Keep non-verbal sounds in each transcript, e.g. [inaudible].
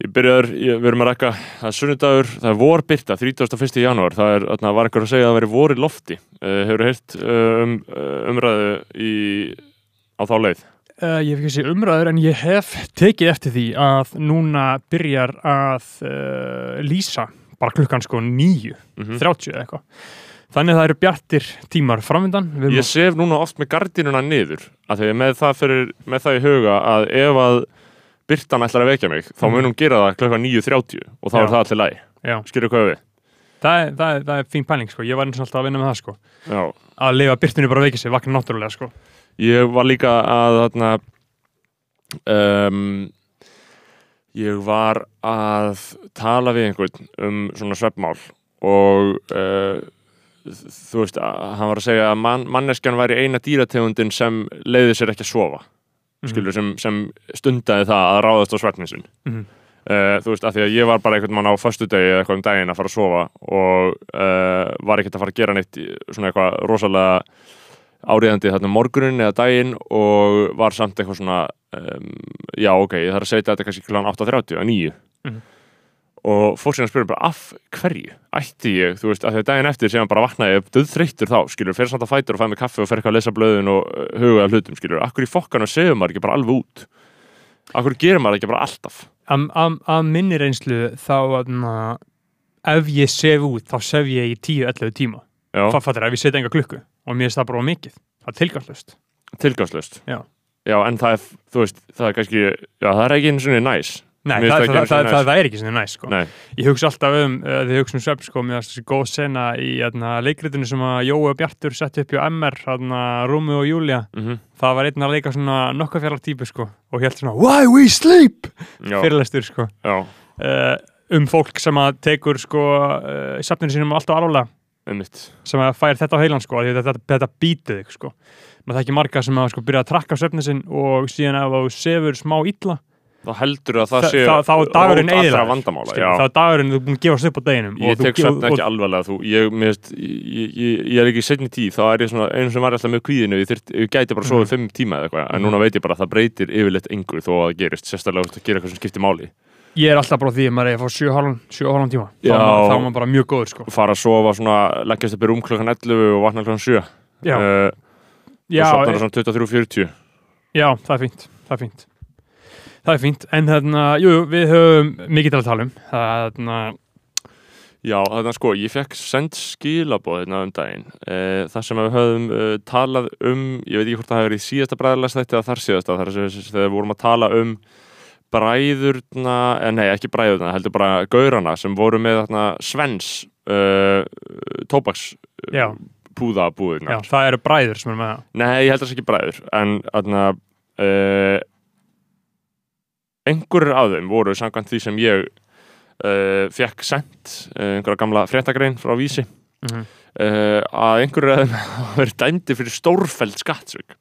Ég byrjaður, ég, við erum að rekka, það er sunnudagur, það er vorbyrta, 31. janúar, það er, þarna var einhver að segja að það veri vor í lofti. Uh, hefur heyrt uh, um, uh, umræðu í, á þá leið? Uh, ég hef ekki sé umræður en ég hef tekið eftir því að núna byrjar að uh, lýsa bara klukkan sko nýju, Mm 30 eða eitthvað. Þannig að það eru bjartir tímar erum Ég sef núna oft með gardínuna niður, að því með það, fyrir, með það í huga að ef að byrtan ætlar að vekja mig, þá Mhm. mun hún gera það klukkan 9.30 og þá Já. er það allir læg. Skilur hvað við? það er, það, er, það er fín pæling sko. Ég var eins og alltaf að vinna með það sko. Já. Að lifa byrtunni bara að veikja sig, vakna náttúrulega sko. Ég var líka að þarna um, ég var að tala við einhvern um svona svefnmál og uh, þú veist, að, hann var að segja að man, manneskjan væri eina dýrategundin sem leiði sér ekki að sofa skilur, sem, sem stundaði það að ráðast á svefnin sinn Mhm. Uh, þú veist, af því að ég var bara einhvern mann á föstudegi eða eitthvað um daginn að fara að sofa og uh, var ekkert að fara að gera neitt svona eitthvað rosalega áriðandi þarna um morgunin eða daginn og var samt eitthvað svona um, já ok, ég þarf að setja þetta kannski kl. 8.30 að 9 Mhm. Og fólk síðan spyrir bara af hverju ætti ég, þú veist, af því að daginn eftir sem bara vaknaði, döðþreyttur þá, skilur fer samt að fætur og fæ mig kaffi og fer eitthvað að lesa blöðin og uh, huga að hlutum, skilur, akkur í fokkanu segir maður ekki bara alveg út akkur gerir maður ekki bara alltaf Að að- að minni reynslu þá aðna, ef ég sef út þá sef ég í 10-11 tíma. Það fattir ef ég setja enga klukku og mér það bara of mikið. Það er tilgangslust. tilgangslöst Já. já, en það er, veist, það er kannski já, það er ekki eins og næs Nei, Mér það, finnst það, það það, ekki það, það, er ekki svona næst sko. Ég hugsa alltaf um, uh, ég hugsa um svefn sko, með þessi góð sena í aðna, leikritinu sem að Jói og Bjartur sett upp í MR, aðna, Rúmi og Júlia mm það var einn að leika svona nokkuð fjarlag típu sko, og helt svona Why we sleep? Fyrirlestur sko. já, uh, um fólk sem að tekur sko, uh, safninu sínum alltaf einmitt sem að fær þetta á heilan sko, að þetta, þetta býtið sko. maður þekki marga sem að sko, byrja að trakka svefni sinn og síðan ef þú sefur smá illa þá heldur að það Þa- sé þá- er dagurinn já. þá er dagurinn þú búin að gefast upp á deginum ég þú- tek svefn ekki alvarlega þú, ég, mér veist, ég, ég, ég er ekki í setni tíð, þá er ég svona einu sem var alltaf með kvíðinu, ég, þyrt, gæti bara að sofa Mhm. fimm tíma eða eitthvað, en núna veit ég bara að það breytir yfirleitt engu þó að það gerist, sérstaklega þú að gera eitthvað sem skiptir máli ég er alltaf bara því að maður er að fá 7,5 tíma Já. þá er maður bara mjög góður sko. fara að sofa svona, leggjast upp í rúm klokkan 11 og vakna klokkan 7 já, uh, já, og sopnar e- svona 23.40 já, það er fínt það er fínt það er fínt, en þarna, jú, jú, við höfum mikið til að tala um. Þarna, Já, þannig að sko, ég fekk send skilabóð hérna um daginn. Uh, þar sem við höfum uh, talað um ég veit ekki hvort það hefur í síðasta bræðarlega þetta eða þar síðasta, þar sem við vorum að tala um bræðurna eh, nei, ekki bræðurna, heldur bara gaurana sem voru með þarna Svens uh, tóbaks já, púða já, það eru bræður sem er með það. Nei, ég held að það sé ekki bræður en þarna uh, einhverjur af þeim voru samkvæmt því sem ég uh, fekk sendt uh, einhverja gamla fréttagrein frá vísi mm -hmm. uh, að einhverju af þeim [laughs] verið dæmdi fyrir stórfæld skattsvik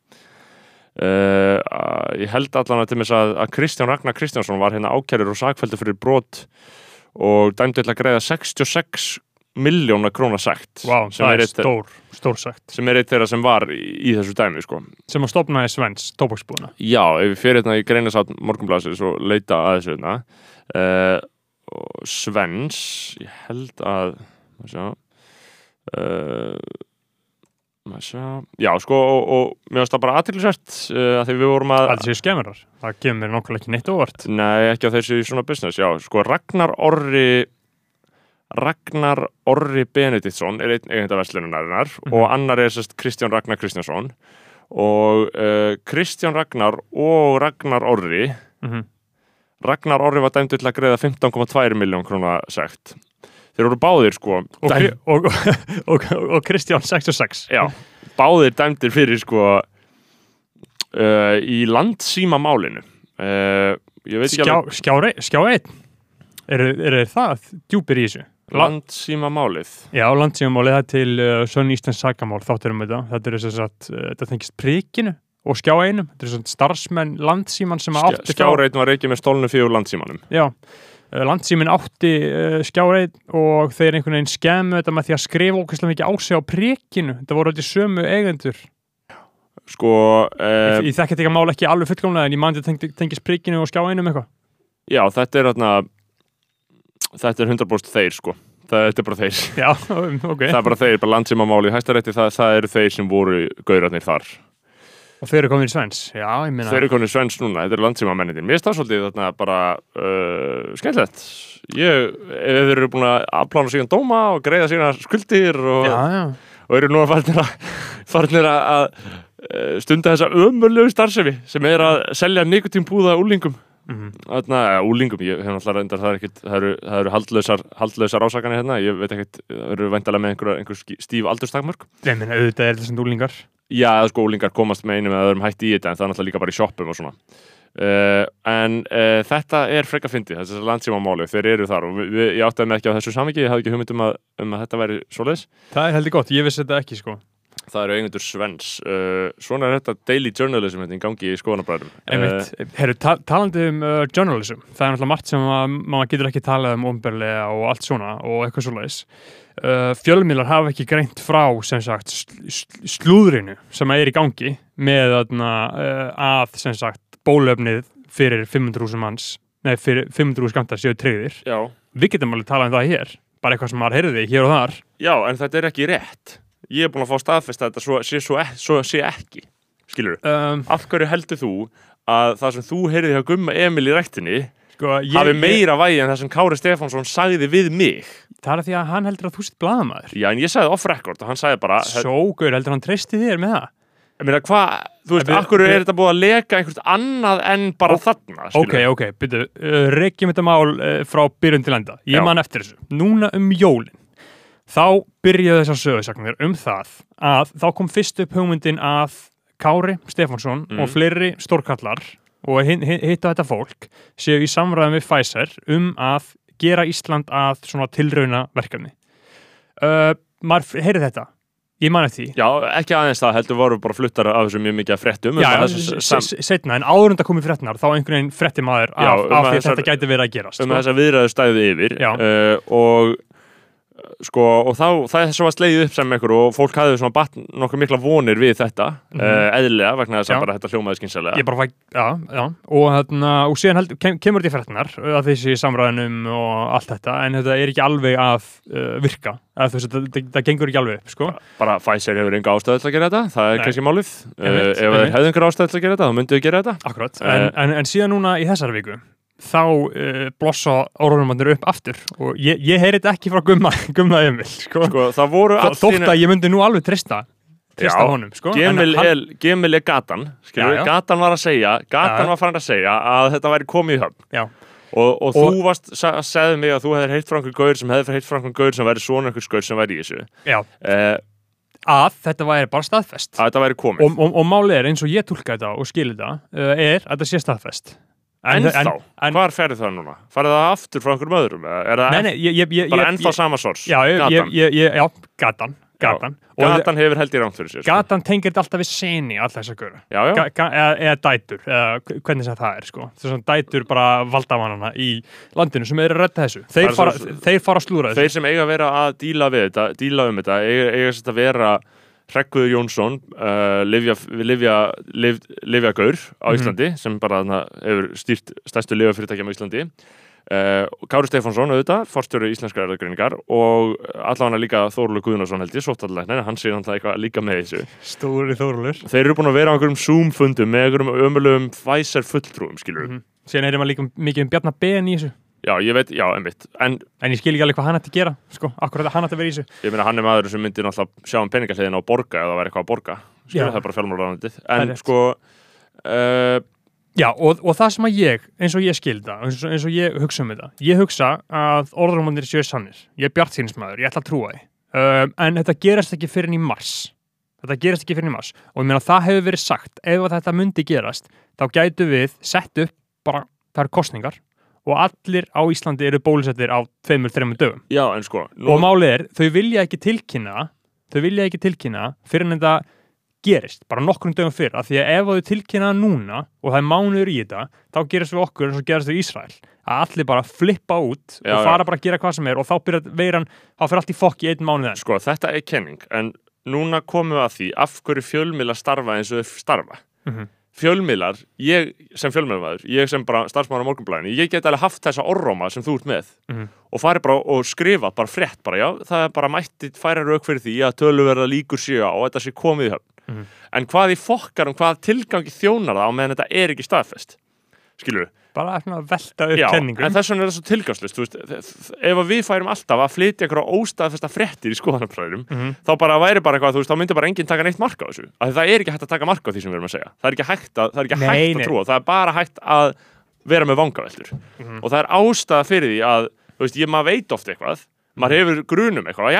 uh, að ég held allan að til þess að, að Kristján Ragnar Kristjánsson var hérna ákjærur og sakfældur fyrir brot og dæmdi til að greiða 66 miljóna króna sagt wow, sem, það eitt, stór, stór sagt sem er eitt þeirra sem var í, í þessu dæmi sko. sem að stopnaði Svens, tóbaksbúðuna Já, ef við fyrir hérna í greinasátt morgunblasið og leita að þessu uh, Svens ég held að maður sjá uh, maður sjá já, sko, og, og mér finnst það bara aðtilsvært uh, að því við vorum að Það séu skemmurar, það mér nokkulega ekki neitt óvart. Nei, ekki á þessu svona business, já, sko Ragnar Orri Ragnar Orri Benediktsson er einn eigenda verslunarinnar Mhm. og annar er sérst Kristján Ragnar Kristjánsson. Og uh, Kristján Ragnar og Ragnar Orri mm Ragnar Orri var dæmdur til að greiða 15,2 miljón króna sekt. Þeir eru báðir sko og, dæm, og, og, [laughs] og, og Kristján 66 já, báðir dæmdir fyrir sko uh, í landsíma málinu uh, ekki Skjá, alveg skjá, rei- skjá einn. Er, er, er það djúpir í þessu? Land, landsíma málið já, landsíðamálið það er til uh, Sönn Íslands sakamál þáttur um þetta. Þetta er þess að uh, þetta þengist prikinu og skjá einum, þetta er svona starfsmenn landsíman sem Skjá, átti skjáreit var ekki með stólnu fyrir landsímanum. Já, uh, landsímin átti uh, skjáreit og þeir einhvern veginn skemmu þetta með því að skrifa ókvæslega mikið á sig á prikinu. Þetta voru þetta sömu eigendur. Sko ég, ég þekki þetta ekki mál ekki alveg fullkomlega en ég mandi tengist prikinu og skjá einum eitthvað. Já, þetta er þarna þetta er 100% þeir sko það, þetta er bara þeir, Já, [laughs] ok. það er bara þeir bara landsimamáli í hæstarétti, það, það eru þeir sem voru gaurarnir þar, Og þeir eru komin í Svens. Já, þeir eru konið svens núna þetta eru landsimamenninir, mér stað svolítið þarna bara uh, skemmtilegt ég, þeir eru búin að afplána síðan dóma og greiða síðan skuldir og, Já, já. og eru nú að farnir að, farnir að, að uh, stunda þessa ömurlegu starfsefi sem er að selja nikotínpúða úlingum Þarna, eða, úlingum, ég hef náttúrulega reyndar það er ekkit, það eru, það eru haldlausar, haldlausar ásakanir hérna, ég veit ekkit, það eru væntalega með einhver, einhver stíf aldurstakmörk. Ég meina, auðvitað er þetta sem úlingar. Já, sko úlingar komast með einum eða öðrum hætti í þetta, en það er náttúrulega líka bara í shoppum og svona. Uh, en uh, þetta er frekka fyndi, þessi landsímamáli, þeir eru þar og við, við, ég áttaði með ekki á þessu samingi, ég hafði ekki hugmynd um að, um að þetta væri svoleiðis. Það er heldur gott, ég vissi þetta ekki, sko. Það eru eigendur Svens. Uh, svona er þetta daily journalism hérna í gangi í skoðanabræðum. Einmitt, herru, ta talandi um uh, journalism, það er náttúrulega margt sem að, maður getur ekki talað um omberlega og allt svona og eitthvað svoleiðis. Uh, fjölmiðlar hafa ekki greint frá sem sagt sl sl slúðrinu sem er í gangi með uh, að sem sagt bólöfnið fyrir 500.000 manns, nei fyrir 500.000 skamtar séu tryggðir. Já, Við getum alveg talað um það hér, bara eitthvað sem maður heyrði hér og þar. Já, en þetta er ekki rétt. Ég er búin að fá staðfest að þetta svo, sé, svo, ek- svo sé ekki. Skilur Um, Af hverju heldur þú að það sem þú heyrði hjá Gumma Emil í rættinni sko, ég, hafi ég, meira vægi en það sem Kári Stefánsson sagði við mig? það er því að hann heldur að þú sitt blaðamaður. Já, en ég sagði off record og hann sagði bara Sógur, heldur hann treysti þér með það? Ég meina, hvað, þú veist, af hverju er þetta búið að leka einhvert annað en bara þarna, Ok, ok, byrju, uh, reykjum þetta mál uh, frá byrjun til enda. Ég Já. man eftir þessu. Núna um jólin. Þá byrjuðu þessar sögursagnir um það að þá kom fyrst upp hugmyndin að Kári Stefánsson Mm. og fleiri stórkallar og hitta þetta fólk séu í samræðum við Pfizer um að gera Ísland að svona tilrauna verkefni. Uh, maður heyrið þetta. Ég man eftir því. Já, ekki aðeins það, heldur voru bara fluttar af þessu mjög mikið að fréttum um Já, setna, en áður en það komið fréttnar þá einhvern veginn frétti maður af, um því þessar- þetta gæti verið að gerast um sko. að þessa viðræðu stæði yfir uh, og sko, og þá, það er svo að slegið upp sem einhver og fólk hafði svona batt nokkuð mikla vonir við þetta Mhm. uh, eðlilega vegna þess að bara þetta hljómaði skynsalega ég bara fæ, já, já og, þarna, og síðan held, kem, kemur þetta í fréttnar að þessi samræðinum og allt þetta en þetta er ekki alveg að uh, virka að veist, það, það, það gengur ekki alveg upp sko. bara Pfizer hefur enga ástæðu til að gera þetta það er Nei. kannski málið uh, ef einmitt. hefðu engar ástæðu til að gera þetta þá myndu þau gera þetta Eh. en, en, en síðan núna í þessari viku þá uh, blossa orðunumandir upp aftur. Og ég, ég heyri þetta ekki frá Gumma, [laughs] Gumma Emil sko. sko, það þótt að ég myndi nú alveg trista trista Já, honum sko. Gemil hann- er, er gatan Já, já. gatan var að segja gatan var farin að segja að þetta væri komið í höfn. Já. og, og, Og- þú varst, sa, segði mig að þú hefðir heitt frá einhver gaur sem hefði heitt frá einhver gaur sem væri svona einhver gaur sem væri í þessu. Uh, að þetta væri bara staðfest. Að þetta væri komið. Og, og, málið er eins og ég tólka þetta og skil þetta uh, er að þetta sé staðfest En, þá, en, hvar ferði það núna? Farið það aftur frá einhverjum öðrum? Er það nei, nei, ég, ég, bara ég, ennþá sama sors? já, ég, ég, gatan. ég, ég, já, gatan gatan, og gatan hefur held í rámt fyrir sér sko. gatan tengir þetta alltaf við seni alltaf þess að Já, já, ga, eða, eða dætur, eða hvernig sem það er sko. þess að dætur bara valdamannana í landinu sem eru að redda þessu þeir fara, svo- þeir fara að slúra þessu þeir sem eiga að vera að díla við þetta díla um þetta, eiga, eiga að vera Hregguður Jónsson uh, Livja, Livja, Liv, Livja Gaur á Mhm. Íslandi sem bara þarna, hefur stýrt stærstu lifafyrirtækjum á Íslandi. Uh, Kári Stefánsson auðvitað, forstjóri íslenskar erðagreiningar og allavega líka Þórlu Guðnarsson held ég, sóttalæknir, hann sé náttúrulega eitthvað líka með þessu. Stóri þórulur Þeir eru búin að vera á einhverjum Zoom-fundum með einhverjum ömulegum Pfizer fulltrúum, skilur mm síðan er maður líka mikið um Bjarnar Ben í þessu Já, ég veit, já, einmitt. En en ég skil ekki alveg hvað hann ætti að gera sko, akkurat hann ætti að vera í þessu? Ég meina, hann er maður sem myndir náttúrulega sjá um peningahliðina og borga eða það væri eitthvað að borga. Skilur, Já. það er bara fjármálaráðandið Það er En rétt. sko uh, Já, og, og það sem að ég, eins og ég skilda eins og, eins og ég hugsa um þetta. Ég hugsa að orðrumundir séu sannir. Ég er bjart sínsmaður, ég ætla að trúa því. Um, en þetta gerast ekki fyrir í mars. Þetta gerast ekki fyrir í mars. Og ég meina það hefur verið sagt, ef að þetta myndi gerast þá gætu við sett upp bara, það eru kostningar og allir á Íslandi eru bólusettir á tveimur, þreimur dögum Já, en sko nú, og málið er, þau vilja ekki tilkynna þau vilja ekki tilkynna fyrir en þetta gerist, bara nokkrum dögum fyrr af því að ef þau tilkynna núna og það er mánuður í þetta, þá gerist við okkur eins og gerast við Ísrael, að allir bara flippa út Já, og já. fara bara að gera hvað sem er og þá byrja veiran, þá fyrir allt í fokk í einn mánuð enn sko, þetta er kenning En núna komum við að því af hverju fjölmila starfa eins og þeir starfa Mhm. Fjölmiðlar, ég sem fjölmiðlmaður ég sem bara starfsmaður á morgunblæðinu ég get alveg haft þessa orróma sem þú ert með Mhm. og farið bara og skrifa bara frétt bara, já, það er bara mætti færa rauk fyrir því að töluverða líkur séu á og þetta sé komið í höfn Mhm. en hvað í fokkar um hvað tilgangi þjónar það á meðan þetta er ekki staðfest skilur bara að velta upp Já, kenningum en þess vegna er það svo þ- ef við færum alltaf að flytja eitthvað óstaðfesta fréttir í skoðanabræðurum Mhm. þá bara væri bara eitthvað, þú veist, þá myndi bara enginn taka neitt marka á þessu, af því það er ekki hægt að taka marka á því sem við erum að segja, það er ekki hægt að, það er ekki Nei, hægt nei. að trúa, það er bara hægt að vera með vangaveltur Mhm. og það er ástæða fyrir því að þú veist, ég maður veit oft eitthvað maður hefur grunum eitthvað,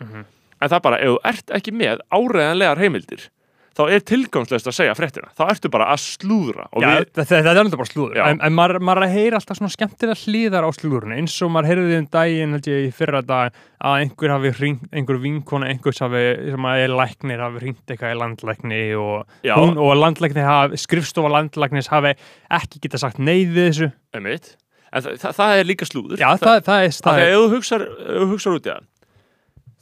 Mhm. en það bara ef þú ert ekki með áreðanlegar heimildir þá er tilgangslöst að segja fréttina. Þá ertu bara að slúðra Já, við, þetta, er alveg bara slúður. Já. en, en maður, maður að heyra alltaf svona skemmtilega hlýðar á slúðurinn eins og maður heyrði um daginn held ég í fyrra dag að einhver hafi hringt, einhver vinkona einhvers hafi, sem að er læknir hafi hringt eitthvað í landlækni og, hún, og landlækni hafi, skrifstofa landlæknis hafi ekki geta sagt nei við þessu. Einmitt. En það, það, það er líka slúður. Já, það, það, er, það það er, ef þú hugsar, hugsar út í það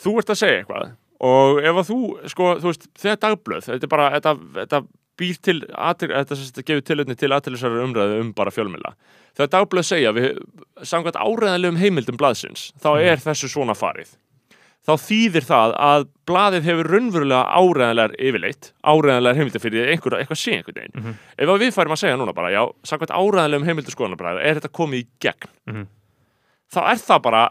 þú ert að segja eitthvað og ef að þú, sko, þú veist þegar dagblöð, þetta er bara, þetta, þetta býr til, atil, þetta, þetta gefur tilöfni til aðtilisar umræðu um bara fjölmjöla þegar dagblöð segja, við, samkvæmt áreðanlegum heimildum blaðsins, þá Mhm. er þessu svona farið þá þýðir það að blaðið hefur raunverulega áreðanlegar yfirleitt, áreðanlegar heimildir fyrir einhver, eitthvað sé einhvern veginn. Mhm. Ef að við færum að segja núna bara, já, samkvæmt áreðanlegum heimildir skoðanabræður, er þetta komið í gegn, Mhm. þá er það bara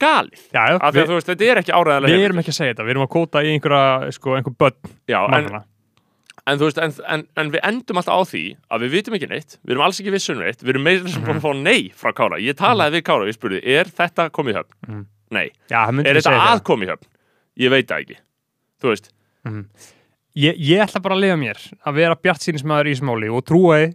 galið. Já, já, við, veist, þetta er ekki áreðanlega við erum ekki að segja þetta við erum að kóta í einhverja, sko, einhver börn en, en veist, en, en, en við endum alltaf á því að við vitum ekki neitt, við erum alls ekki vissum neitt, við erum meira sem búin að fá nei frá Kára. Ég talaði við Kára og ég spurði, er þetta komið höfn? Mhm. Nei. Já, Er þetta að komið höfn? Ég veit það ekki. Þú veist, ég, ég ætla bara að lifa mér að vera bjart sínismæður í smáli og trúa því-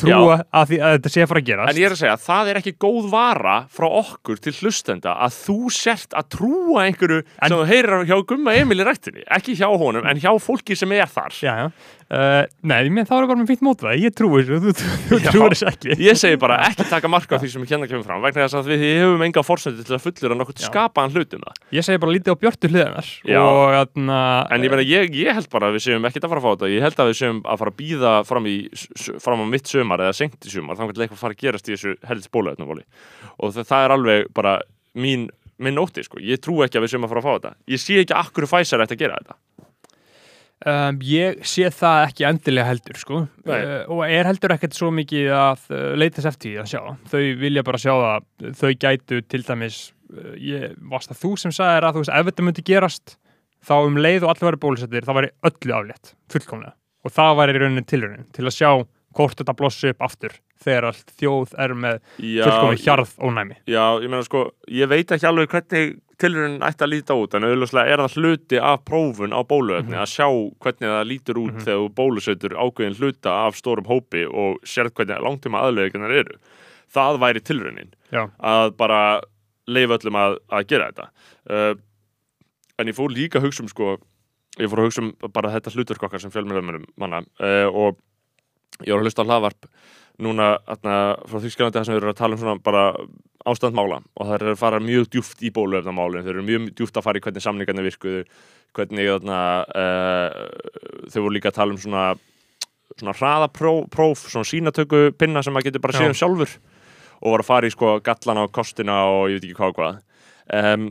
trúa að, því, að þetta sé að fara að gerast En ég er að segja, það er ekki góð vara frá okkur til hlustenda að þú sért að trúa einhverju En- sem þú heyrir hjá Gumma Emil í rættinni. Ekki hjá honum, en hjá fólki sem er þar. Já, já. Uh, nei, menn þá er það bara með fínt mótvæð. Ég trúi þessu, þú, trúir þessu ekki. Ég segi bara ekki taka marka á því sem hérna kemur fram vegna þess að við hefum enga fórsöndu til að fullur að nokkuð Já. skapaðan hlut um það. Ég segi bara lítið á björtu hliðanar. En ég, meina, ég, ég held bara að við séum ekkert að fara að fá þetta. Ég held að við séum að fara að býða fram, í, fram á mitt sömar eða senkt í sömar. Þannig að eitthvað fara að gerast í þessu helst bóluefnavóli. Og það, það er alveg bara mín, minn nótti, sko. Ég trú ekki að við séum að fara að fá þetta. Ég sé ekki akkur Pfizer ætti að gera þetta. Um, ég sé það ekki endilega heldur, sko. Uh, og er heldur ekkert svo mikið að uh, leitast eftir því að sjá. Þau vilja bara sjá það, þau gætu til dæmis, uh, ég, varst það þú sem sagðir að þú veist, ef þetta myndi gerast, þá um leið og allir væri bólusettir, þá væri öllu aflétt, fullkomlega. Og það væri í rauninni tilraunin, til að sjá hvort þetta blossi upp aftur, þegar allt þjóð er með Já, fullkomlega hjarð ónæmi. Já, ég meina sko, ég veit ekki alveg hvernig tilurinn ætti að líta út en auðvitað er það hluti af prófun á bóluefni Mhm. að sjá hvernig það lítur út Mhm. þegar þú bólusetur ákveðin hluta af stórum hópi og sérð hvernig langtíma aðlöðingar eru. Það væri tilurinn Já. að bara leifa öllum að, að gera þetta. Uh, en ég fór líka að hugsa um sko, ég fór að hugsa um bara þetta hlutverk okkar sem fjölmjörðumennum manna uh, og ég var að hlusta á hlaðvarp núna atna, frá Þýskalandi þar sem við erum að tala um svona bara ástandmála og það er að fara mjög djúft í bóluefnamálin, þeir eru mjög djúft að fara í hvernig samningarnir virkuðu, hvernig þarna, uh, þau voru líka að tala um svona, svona hraðapróf, próf, svona sínatöku pinna sem maður getur bara séð um sjálfur. Og voru að fara í sko gallana og kostina og ég veit ekki hvað og hvað. Um,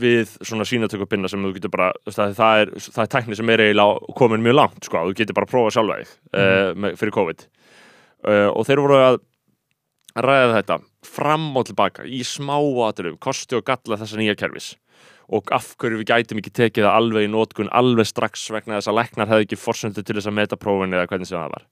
við svona sínatöku pinna sem þú getur bara, það, það, er, það er tækni sem er eiginlega komin mjög langt sko, þú getur bara að prófa sjálfa þig uh, með- fyrir COVID. Uh, og þeir voru að ræða þetta fram og tilbaka í smá aðurum, kosti og galla þessa nýja kerfis. Og af hverju við gætum ekki tekið það alveg í nótkun alveg strax vegna þess að læknar hefði ekki forsöndu til þess að meta prófin eða hvernig sem það var.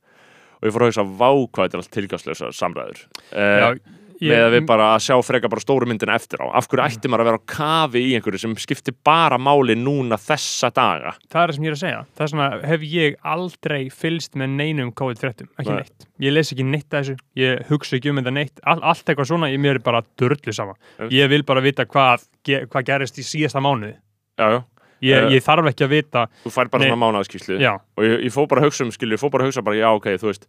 Og ég fór að hugsa vá hvað þetta er allt tilgangslösa samræður. Já, uh, með að við bara að sjá freka bara stóru myndina eftir á af hverju ætti maður að vera á kafi í einhverju sem skiptir bara máli núna þessa daga það er það sem ég er að segja. Það er svona, hef ég aldrei fylst með neinum COVID-fréttum, ekki Nei. neitt. Ég les ekki neitt að þessu, ég hugsa ekki um þetta neitt, All, allt eitthvað svona, ég mér er bara dörrlu sama. Ég vil bara vita hvað, ge, hvað gerist í síðasta mánuði. já, já, Ég, Eh, ég þarf ekki að vita, þú fær bara Nei. svona mánaðskíslu já, og ég, ég fór bara að hugsa um skilju, ég fór bara að hugsa bara já ok, þú veist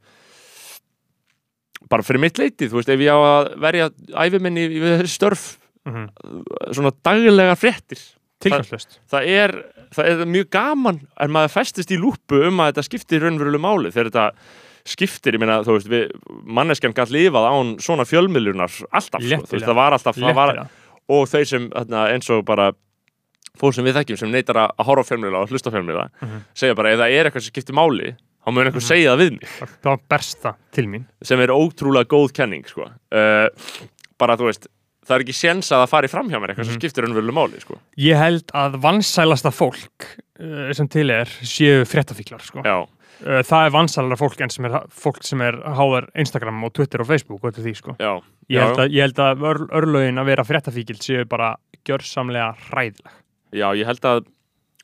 bara fyrir mitt leiti, þú veist, ef ég á að verja æfiminni við þessi störf mm svona daglega fréttir tilgangslöst það er, það er mjög gaman en maður festist í lúpu um að þetta skiptir raunverulegu máli þegar þetta skiptir, ég meina, þú veist, við, manneskjan gætt lifað án svona fjölmiðlunar alltaf, sko, þú veist, Léttilega. það var alltaf það var, Léttilega. og þeir sem, þarna, eins og bara fólk sem við þekkjum sem neytar að horfa fjölmiðla og hlusta fjölmiðla Mhm. segja bara, ef það er eitthvað sem skiptir máli þá mun einhver segja það við mig þá berst það til mín sem er ótrúlega góð kenning sko. uh, bara, þú veist það er ekki séns að það fari fram hjá mér eitthvað sem Mhm. skiptir raunverulegu máli, sko. ég held að vansælasta fólk uh, sem til er séu fréttafíklar sko. já, uh, það er vansælara fólk en sem er, fólk sem er háðar Instagram og Twitter og Facebook og því sko. já, ég, held að, ég held að ör, örlögin að vera fréttafíkil séu bara gjörsamlega hræðileg já, ég held að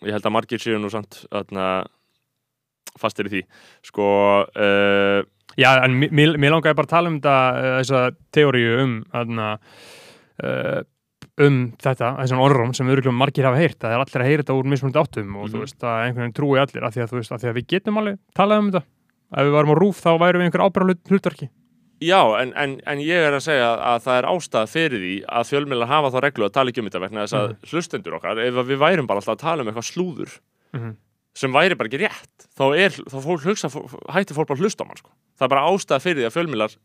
ég held að margir séu nú samt þarna, fastir í því sko uh, Já, en mér, mér langaði bara að tala um þetta, uh, þessa teóriu um, aðna, uh, um þetta, þessan orðrum sem örgulega margir hafa heyrt, það er allir að heyra þetta úr mismunandi áttum og Mhm. þú veist, að einhvern veginn trúi allir af því að, þú veist, af því að við getum alveg talað um þetta. Ef við varum á rúf þá værum við einhver ábæra hlutverki. Já, en, en, en ég er að segja að það er ástæða fyrir því að fjölmiðlar hafa þá reglu að tala ekki um þetta vegna þess að Mhm. hlustendur okkar, ef við værum bara alltaf að tala um eitthvað slúður Mm sem væri bara ekki rétt, þá er þá fólk hugsa, hætti fólk bara að hlusta á mann sko. það er bara ástæða fyrir því að fjölmiðlar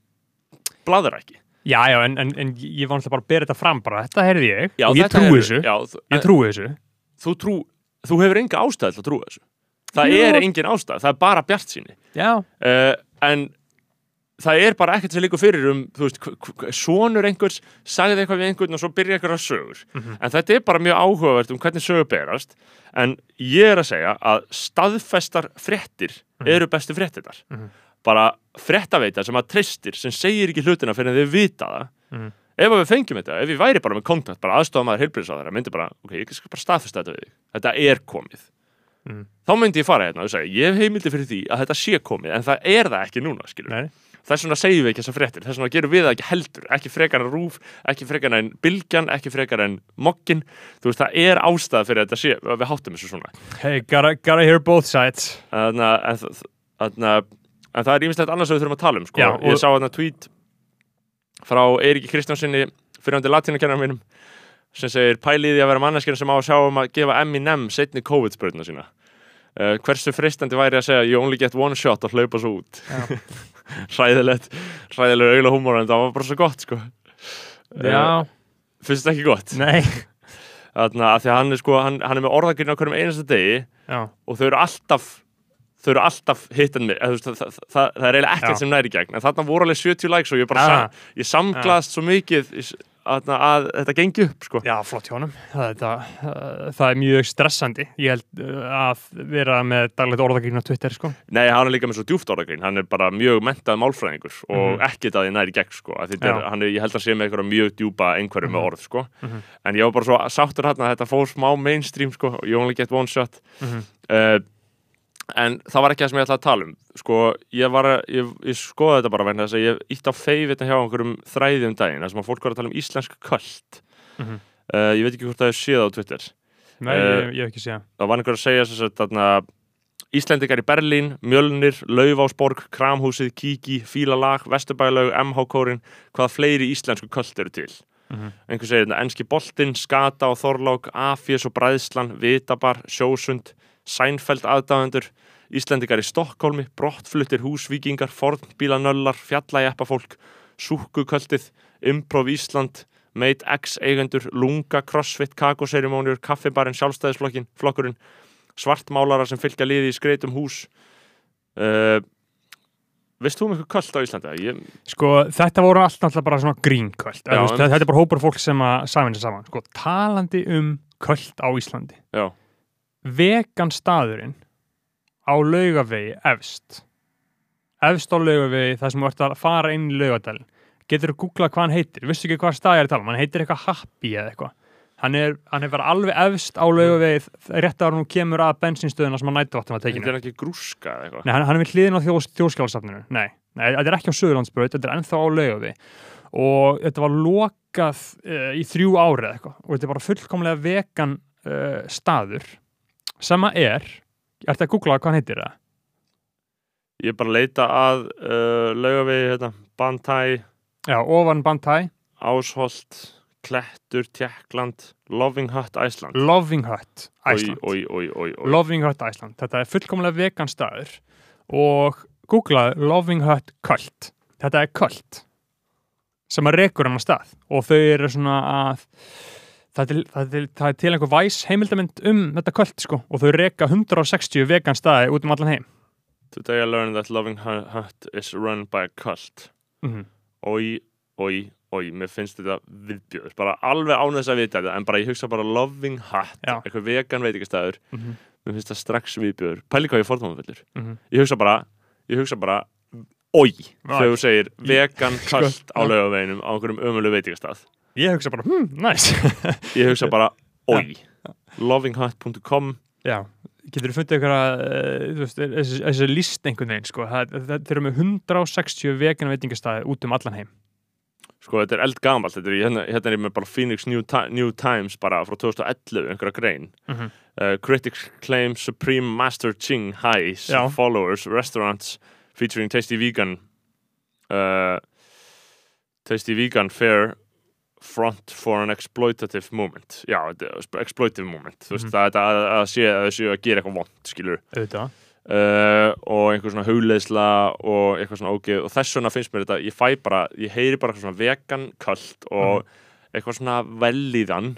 bladra ekki. Já, já, en, en, en ég var náttúrulega bara að bera þetta fram bara, þetta heyrði ég Já, og ég trúi þessu, Já, ég trúi þessu. þú, trú, þú hefur enga ástæða til að trúa þessu. Það Já. er engin ástæða, það er bara bjart síni. Já. uh, en það er bara ekkert sem líka fyrir um þú veist, sonur einhvers sagði eitthvað við einhvern og svo byrja einhverja sögur Mhm. en þetta er bara mjög áhugavert um hvernig sögur berast en ég er að segja að staðfestar fréttir Mhm. eru bestu fréttinar Mhm. bara fréttaveita sem að treystir sem segir ekki hlutina fyrir en þau vita það Mhm. ef að við fengjum þetta, ef við væri bara með kontakt bara aðstofamaður heilbriðsáður, myndi bara ok, ég skal bara staðfesta þetta við þig, þetta er komið Mhm. þá myndi ég fara hérna og segja ég hef heimildi fyrir því að þetta sé komið en það er það ekki núna, skilur Nei. Þess vegna segjum við ekki þessar fréttir. Þess vegna gerum við það ekki heldur, ekki frekar en rúf ekki frekar en bylgjan, ekki frekar en mokkin, þú veist, það er ástæða fyrir að þetta sé, að við háttum þessu svona. Hey, gotta, gotta hear both sides. að en, þa- en það er ímislegt annars sem við þurfum að tala um sko. Já, ég sá þarna tweet frá Eiríki Kristjánsinni fyrirhandi latínukennar mínum sem segir pæliði að vera manneskjörn sem á að sjá um að gefa Eminem setni COVID-spurna sína. Uh, hversu fristandi væri að segja you only get one shot og hlaupa svo út [laughs] Já. hræðilegt hræðilega auðla húmór en það var bara svo gott sko Já, finnst þetta ekki gott nei. Þarna, af því að hann er, sko, hann, hann er með orðagirna á hverjum einasta degi Já, og þau eru alltaf þau eru alltaf hit and miss eða, þú veist, það, það, það, það er eiginlega ekkert Já. sem næri gegn en þarna voru alveg 70 likes og ég bara Ah. ég samglaðst svo mikið s- að, að þetta gengi upp sko. Já, flott hjá honum. Það, það, það er mjög stressandi. Ég held uh, að vera með daglegt orðagrín á Twitter, sko. Nei, hann er líka með svo djúft orðagrín hann er bara mjög mentað málfræðingur og Mhm. ekkert að því næri gegn sko. Er, ég held að sé með einhverja mjög djúpa einhverju með Mhm. orð sko. Mhm. en ég var bara svo sáttur hann að þetta fór smá mainstream sko. you only get one shot Mhm. uh, en það var ekki það sem ég ætlaði að tala um sko, ég var að, ég, ég skoði þetta bara vegna þess að ég ítt á feivita hjá einhverjum þræði um daginn, sem að fólk var að tala um íslensk köld Mhm. uh, ég veit ekki hvort það er séð á Twitter Nei, Eh, ég, ég hef ekki séð. það var einhver að segja þess að þarna Íslendingar í Berlín, Mjölnir, Laufásborg, Kramhúsið, Kíki, Fílalag, Vesturbælaug, MH-kórin, hvaða fleiri íslensku köld eru til. Mhm. Einhver segir þetta, Enski boltinn, Skata og Þorlák, Afjés og Bræðslan, Vitabar, Sjósund, Sænfeld aðdáðendur, Íslendingar í Stokkólmi, Brottfluttir húsvíkingar, Fornbílanöllar, Fjallajæppafólk, Súkkuköldið, Improv Ísland, Mate X eigendur, Lunga, Crossfit, Kakoserimóniur, Kaffibarinn, Sjálfstæðisflokkin, flokkurinn, svartmálara sem fylgja liði í skreitum hús. Uh, veist þú um eitthvað köld á Íslandi? Ég, Sko, þetta voru allt náttúrulega bara svona grínköld. Þetta er bara hópur fólk sem að saman sér saman. Sko, talandi um köld á Íslandi. já, Vegan staðurinn á laugavegi efst. Efst á laugavegi þar sem þú ert að fara inn í laugadalinn. Getur þú googlað hvað hann heitir? Vissu ekki hvað stað ég er að tala um? Hann heitir eitthvað Happy eða eitthvað. Hann er, hann er bara alveg efst á laugavegi rétt ára nú kemur að bensinstöðuna sem að nætuváttum að tekinu. þetta er ekki grúska eða eitthvað. Nei, hann, hann er við hliðin á þjós, þjóðskjálasafninu. Nei, nei, þetta er ekki á Suðurlandsbraut, þetta er ennþá á laugavi. Og þetta var lokað uh, í þrjú ári eða eitthvað. Og þetta er bara fullkomlega vegan uh, staður. Sama er, ertu að googla hvað hann heitir það? Ég er bara að leita að uh, laugavegi, hérna, Bantæ, Já, ofan Bantæ. Ásholt, Klettur, Tjekkland, Loving Hut, Iceland Loving Hut Oi, oi, oi, oi, oi. Loving Hut Iceland þetta er fullkomlega vegan staður og googlaði Loving Hut Cult þetta er cult sem að rekur hann að stað og þau eru svona að það er til, til, til einhver væs heimildamind um þetta cult sko og þau reka 160 vegan staði út um allan heim. Today I learned that Loving Hu- Hut is run by a cult. Mm Oi, oi, oi, mér finnst þetta viðbjöður, bara alveg án þess að vita þetta en bara ég hugsa bara Loving Hut eitthvað vegan veitingastæður -hmm. mér finnst það strax viðbjöður, pæli hvað ég fórnáðanfellur Mhm. ég hugsa bara, ég hugsa bara oi, þegar þú segir vegan [laughs] kalt á já. laugaveginum á einhverjum ömulegu veitingastað ég hugsa bara, hmm, nice. [laughs] Ég hugsa bara, oi lovinghut.com Já, getur þú fundið ykkur að þú veist, þessi, list einhvern veginn sko, þeir eru með 160 vegan veitingastæði út um allan heim. Sko þetta er eldgamalt, þetta er, hérna, hérna er ég með bara Phoenix New, New Times bara frá 2011, einhverja grein. Mm -hmm. uh, critics claim Supreme Master Ching Hai's Já. followers restaurants featuring tasty vegan uh, tasty vegan fare front for an exploitative moment. Já, exploitative moment. Þú veist, Mhm. það er að, að sé að þau séu að gera eitthvað vond, skilur uh, og einhver svona hugleðsla og eitthvað svona ógeð og þess vegna finnst mér þetta, ég fæ bara ég heyri bara eitthvað svona vegan kalt og eitthvað svona velíðan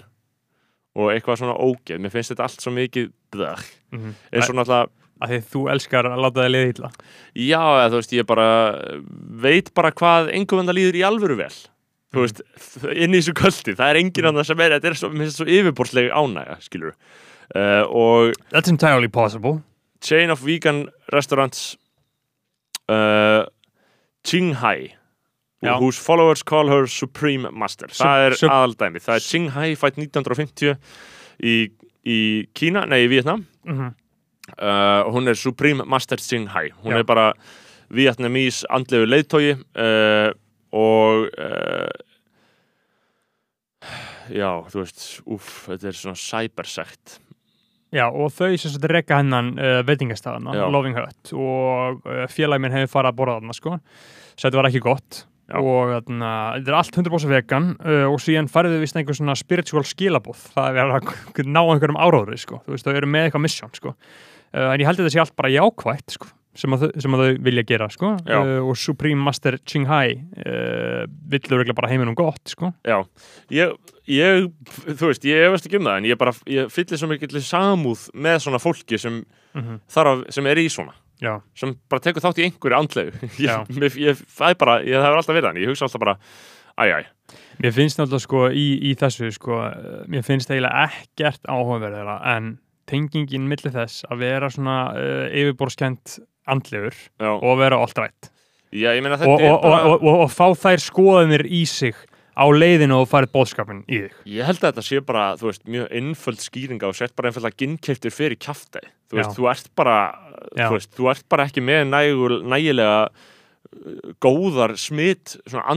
og eitthvað svona ógeð. Mér finnst þetta allt svo mikið blöð mm eins og náttúrulega, að því þú elskar að láta það liða illa. Já, þú veist, ég bara veit bara hvað engum vanda líður í alvöru vel þú veist, inn í þessu köldi það er engin annar sem er, þetta er svo, svo yfirborðslega ánægja, skilur uh, og That's entirely possible. Chain of vegan restaurants uh, Qinghai whose followers call her Supreme Master. Það er aðaldæmi, það er Qinghai fætt 1950 í, í Kína, nei í Vietnam mm -hmm. uh, og hún er Supreme Master Qinghai. Hún Já. er bara vietnamís andlegu leiðtógi uh, og uh, já, þú veist úff, þetta er svona cybersekt. Já, og þau sem sagt rekka hennan uh, veitingastæðana, Já. Loving Hut. Og uh, félagi minn hefur farið að borða þarna sko, svo þetta var ekki gott. Já. og þarna, þetta er allt 100% vegan og síðan færðu við vist einhver svona spiritual skilabóð, það er að [laughs] ná einhverjum áróðri sko, þú veist, þau eru með eitthvað mission sko, en ég held að þetta sé allt bara jákvætt sko, sem að, sem að þau vilja gera sko, uh, og Supreme Master Qinghai uh, vill örugglega bara heiminum gott sko, Já, ég, ég, þú veist, ég efast ekki um það en ég bara, ég fyllir svo mikið samúð með svona fólki sem, mm þarf að, sem er í svona. Já, sem bara tekur þátt í einhverju andlegu. [laughs] Ég, ég, það er bara, ég, það hefur alltaf verið hann ég hugsa alltaf bara, æ, æ, Mér finnst náttúrulega sko í, í þessu sko, eh, mér finnst eiginlega ekkert áhugaverðara en tengingin milli þess að vera svona uh, yfirborskent andlegur já, og vera allt rætt já, og, og, og, bara og, og, fá þær skoðanir í sig á leiðinu og farið bóðskapin í þig. Ég held að þetta sé bara, þú veist, mjög einföld skýringa og sett bara einfallega ginnkeiftur fyrir kjafti. Þú veist, Já. þú ert bara, þú veist, þú ert bara ekki með nægilega góðar smitt, svona,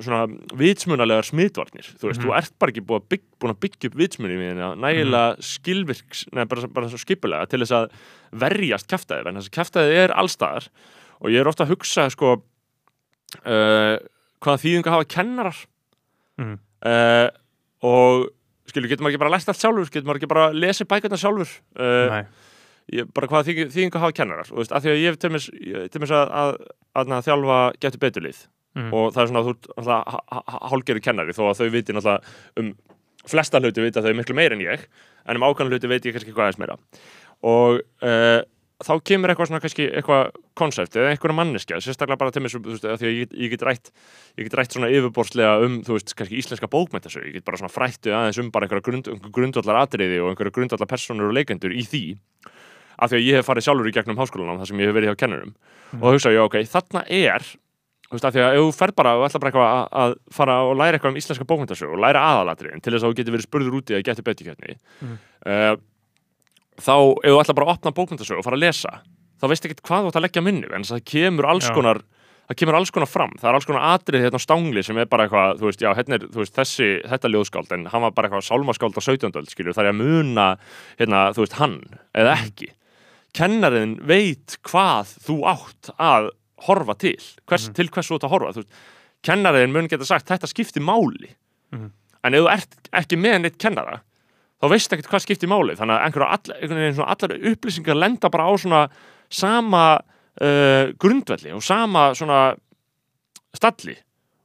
svona vitsmunalegar smitvarnir. Þú veist, Mhm. þú ert bara ekki búin að, bygg, búin að byggja upp vitsmunni við hérna, nægilega skilvirks, neða, bara, bara svo skipulega til þess að verjast kjaftaði, en þess að kjaftaði er allstaðar og ég er ofta að hugsa, sko, uh, hvaða þýðinga hafa kennarar Mm. uh, og skilur, getur maður ekki bara læst allt sjálfur getur maður ekki bara lesið bækarnar sjálfur uh, Nei. Ég, bara hvaða þýðingu, þýðingu hafa kennarar og veist, af því að ég hef til mis, til mis að, að, að, að þjálfa getur beturlið Mm. og það er svona þú ert hálgeru kennari þó að þau viti náttúrulega um flesta hluti vita þau miklu meira en ég en um ákvæmlega hluti veit ég kannski hvað aðeins meira. Og uh, þá kemur eitthvað svona kannski eitthvað konsept eða einhverja manneskja, sérstaklega bara mér þú veist, af því að ég, ég get rætt ég get rætt svona yfirborðslega um, þú veist, kannski íslenska bókmæntasögu, ég get bara svona frættu aðeins um bara einhverja grund, grundvallar atriði og einhverja grundvallar personur og leikendur í því af því að ég hef farið sjálfur í gegnum háskólanám þar sem ég hef verið hjá kennurum og þá hugsa ég, ok, þarna er þú veist, af því að ef þú fer bara og ætla bara eitthvað að, að fara og læra eitthvað um íslenska bókmyndasögu og læra aðalatriðin til þess að þú getur verið spurður úti að getur betur kjarni Mhm. uh, þá, ef þú ætla bara að opna bókmyndasögu og fara að lesa þá veist ekki hvað þú ætla að leggja minni en það kemur alls konar það kemur alls konar fram, það er alls konar atrið hérna á stangli sem er bara eitthvað, þú veist, já, hérna er veist, þessi, þetta ljóðskáld, en hann var bara eitthvað sálmaskáld á 17. öld, skilur, það er að muna hérna, þú veist, hann, eða ekki kennarinn veit hvað þú átt að horfa til. Hvers, til hvers þú átt að horfa veist, kennarinn mun geta sagt, þetta skiptir máli. Mhm. en ef þú ert ekki með neitt kennara þá veist ekkert hvað skiptir máli. Þannig að einhverja all, svona allar upplýsingar lenda bara á svona sama uh, grundvelli og sama svona stalli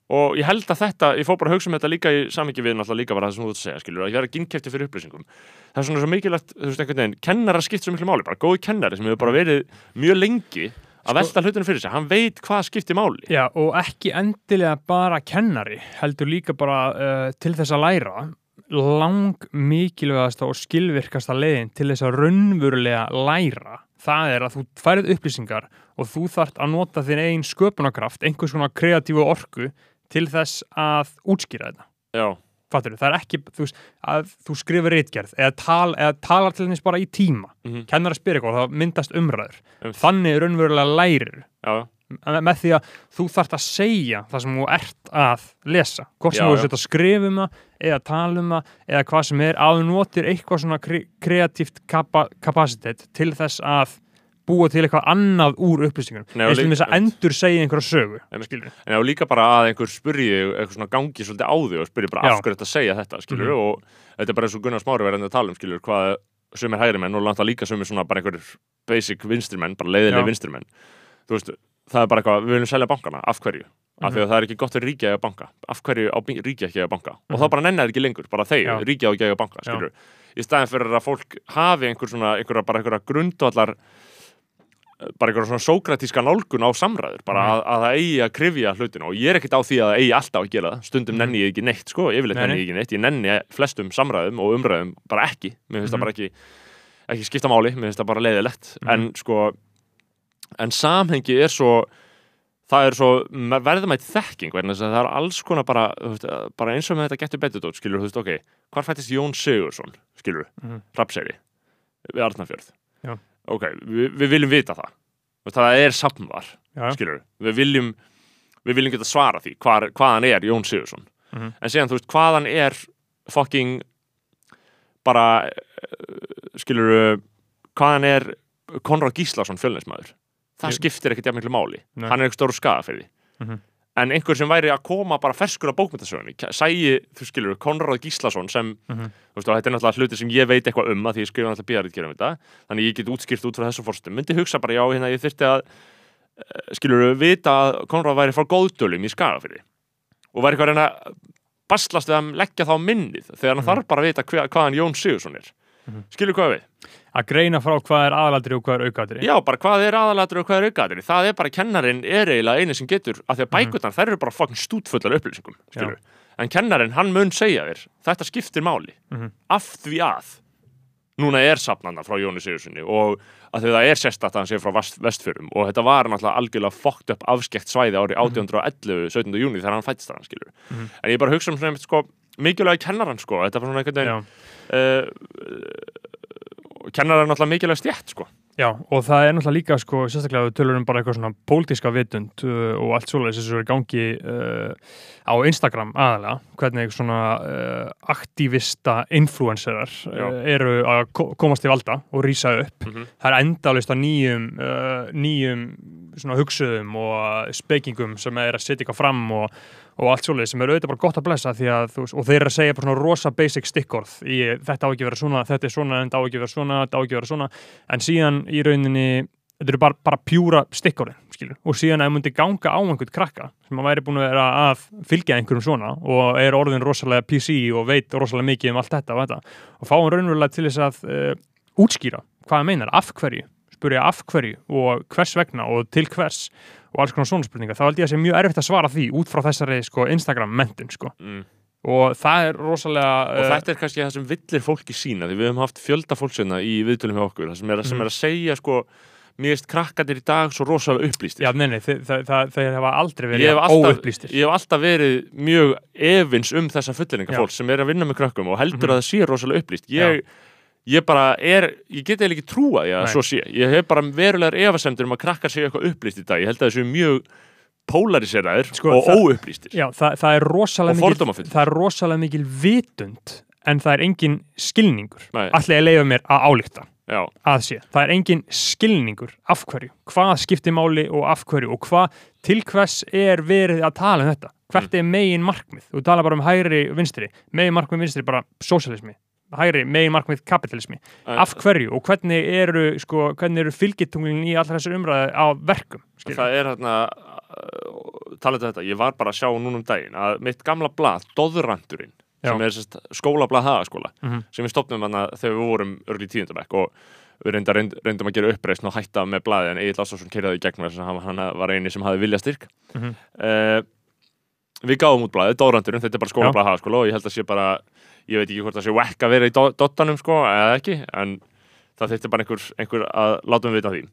og ég held að þetta, ég fór bara að hugsa um þetta líka í samingi við náttúrulega líka bara það sem þú ert að segja skilur, að ég verða ginnkefti fyrir upplýsingum. Það er svona svo mikilvægt, þú veist einhvern veginn kennara skipt svo miklu máli, bara góði kennari sem hefur bara verið mjög lengi að Sko- velta hlutinu fyrir sig, hann veit hvað skiptir máli. Já, og ekki endilega bara kennari, heldur líka bara uh, til þess að læra lang mikilvægasta og skilvirkasta leiðin til þess að raunverulega læra það er að þú færið upplýsingar og þú þart að nota þinn eigin sköpunarkraft, einhvers konar kreatífu orku til þess að útskýra þetta. Já, Fattur það er ekki, þú þú skrifir reitgerð eða, tal, eða talar til þess bara í tíma. Mhm. Kennar að spyrja eitthvað og það myndast umræður. Um. Þannig raunverulega lærir já, með með því að þú þarft að segja það sem þú ert að lesa hvort sem þú sett að skrifa um það eða tala um það eða hvað sem er að þú notir eitthvað svona kre kreatíft kapa kapacitet til þess að búa til eitthvað annað úr upplýsingunum og eins og þess að endur segja einhverja sögu skilur En já, líka bara að einhver spurji eitthvað svona gangi svolítið á því og spurji bara Já. af hverju þetta segja þetta, skilur Mhm. og þetta er bara eins og Gunnar Smári verðandi að tala um, skilur hvað sumir hægri menn og landa líka sumir svona bara einhver basic vinstri menn, bara leiðileg Já. vinstri menn þú veist, það er bara eitthvað, við viljum selja bankana af hverju, af Mhm. því að það er ekki gott fyrir ríkja að banka, af hverju ríkja ekki að banka og þá bara nennar ekki lengur, bara þeir Mhm. Ríkja á ekki að banka, í staðin fyrir að fólk hafi einhver svona einhverja, bara einhverja grundvallar bara einhverja svona sókratíska nálgun á samræður, bara Mhm. að, að það eigi að krifja hlutinu og ég er ekkert á því að það eigi alltaf að gera það, stundum Mhm. nenni ég ekki neitt sko, yfirleitt Nei, nenni nei. ég ekki neitt, ég nenni flestum samræðum og umræðum bara ekki, mér finnst það Mhm. bara ekki ekki skipta máli, mér finnst það bara leiðilegt Mhm. en sko en samhengi er svo það er svo verðumætt þekking að það er alls konar bara, bara eins og með þetta getur betur dót, skilur, þú veist, ok ok, við, við viljum vita það. Það er safnvar, Já, skilur við viljum, við viljum geta svara því hvar, hvaðan er Jón Sigursson Mhm. en síðan, þú veist, hvaðan er fucking bara skilur hvaðan er Konrad Gíslason fjölnismæður það Ég- skiptir ekkert jafn miklu máli. Nei. hann er eitthvað stóru skaga fyrir því. Mhm. En einhver sem væri að koma bara ferskur á bókmyndasögunni sæi, þú skilur, Konrad Gíslason sem Mhm. þú veist, þetta er náttúrulega hluti sem ég veit eitthvað um að því ég skrifa náttúrulega bíjarið um þetta þannig ég get útskýrt út frá þessum fórstum myndi hugsa bara, já, hérna, ég þyrfti að eh, skilur, vita að Konrad væri frá góðdölum í skagafyrði og væri eitthvað að reyna að baslast við að leggja þá minnið þegar hann Mhm. þarf bara að vita hva, hvaðan Jón Sigursson er Mhm. skilur hvað við? Að greina frá hvað er aðaladri og hvað er aukaladri Já, bara hvað er aðalatur og hvað er aukaðri það er bara kennarin er eiginlega eini sem getur af því að Mhm. bækurnar, þær eru bara fucking stútfullar upplýsingum skilur. en kennarin, hann mun segja þér þetta skiptir máli Mhm. af því að núna er safnanda frá Jóni Sigurssoni og að því það er sérstætt að hann sé frá vest, vestfjörum og þetta var náttúrulega algjörlega fucked up afskekt svæði ári 1811 17. júni þegar hann fættist þar skilur Mhm. en ég bara hugsa um svona sko, mikilvægi kennaran sko, þetta var svona einhvern veginn uh, kennaran er náttúrulega mikilvægi stjætt sko Já, og það er náttúrulega líka, sko, sérstaklega við tölur um bara eitthvað svona pólitíska vitund uh, og allt svoleiðis þessu er í gangi uh, á Instagram aðalega, hvernig svona uh, aktivista influencerar uh, eru að ko komast til valda og rýsa upp. mm -hmm. Það er endalist að nýjum, uh, nýjum hugsuðum og spekingum sem er að setja eitthvað fram og, og allt svoleiðis sem er auðvitað bara gott að blessa að og þeir eru að segja bara svona rosa basic stikkorð í þetta á ekki að vera svona, þetta er svona, þetta á ekki að vera svona, þetta á ekki að vera svona. En síðan í rauninni þetta eru bara, bara pjúra stikkorðin og síðan ef það myndi ganga á einhvern krakka sem að væri búin að að fylgja einhverjum svona og er orðin rosalega PC og veit rosalega mikið um allt þetta og þetta og fá hann raunverulega til þess að uh, útskýra hvað það meinar, af hverju spurja af hverju og hvers vegna og til hvers og alls konar svona spurningar þá held ég að sé mjög erfitt að svara því út frá þessari sko, Instagram mentin sko. mm. og það er rosalega og eh, þetta er kannski það sem villir fólki sína því við höfum haft fjölda fólksina í viðtölum hjá okkur það sem er, sem Mhm. er að segja sko mér erst krakkandir í dag svo rosalega upplýstir já, nei, nei, þeir, þeir, þeir, hafa aldrei verið hef, óupplýstir ég hef alltaf verið mjög efins um þessa fullinninga Já. fólk sem er að vinna með krökkum og heldur Mhm. að það sé rosalega upplýst ég, ég bara er, ég get eða ekki trúa því að svo sé, ég hef bara verulegar efasemdur um að krakkar séu eitthvað upplýst í dag. Ég held að þessu mjög polariseraðir Sko, og óupplýstir. Já, það, það er rosalega Og mikil það er rosalega mikil vitund en það er engin skilningur. Allir að leiða mér að álíkta Já, að sé, það er engin skilningur af hverju, hvað skiptir máli og af hverju og hvað, til hvers er verið að tala um þetta? Hvert er megin markmið? Þú tala bara um hægri vinstri. Megin markmið vinstri bara sósialismi hægri megin markmið kapitalismi af hverju og hvernig eru sko, hvernig eru fylgitunglin í allra þessar umræði á verkum skilur? það er hérna uh, talað um þetta, ég var bara að sjá núna um daginn að mitt gamla blað, Doðrandurinn Já. sem er sérst, skólablað hagaskóla Mhm. sem við stopnum hana þegar við vorum örl í tíundabæk og við reyndar, reynd, reyndum að gera uppreisn og hætta með blaði en Egil Lássarsson kerði í gegnum þess að hann, hann var eini sem hafði vilja styrk Mhm. uh, við gáum út blaðið, Dórandurinn, þetta er bara skólablað hagaskóla og ég held að sé bara, ég veit ekki hvort það sé wekk að vera í do- dottanum sko, eða ekki en það þurfti bara einhver, einhver að láta um vita því.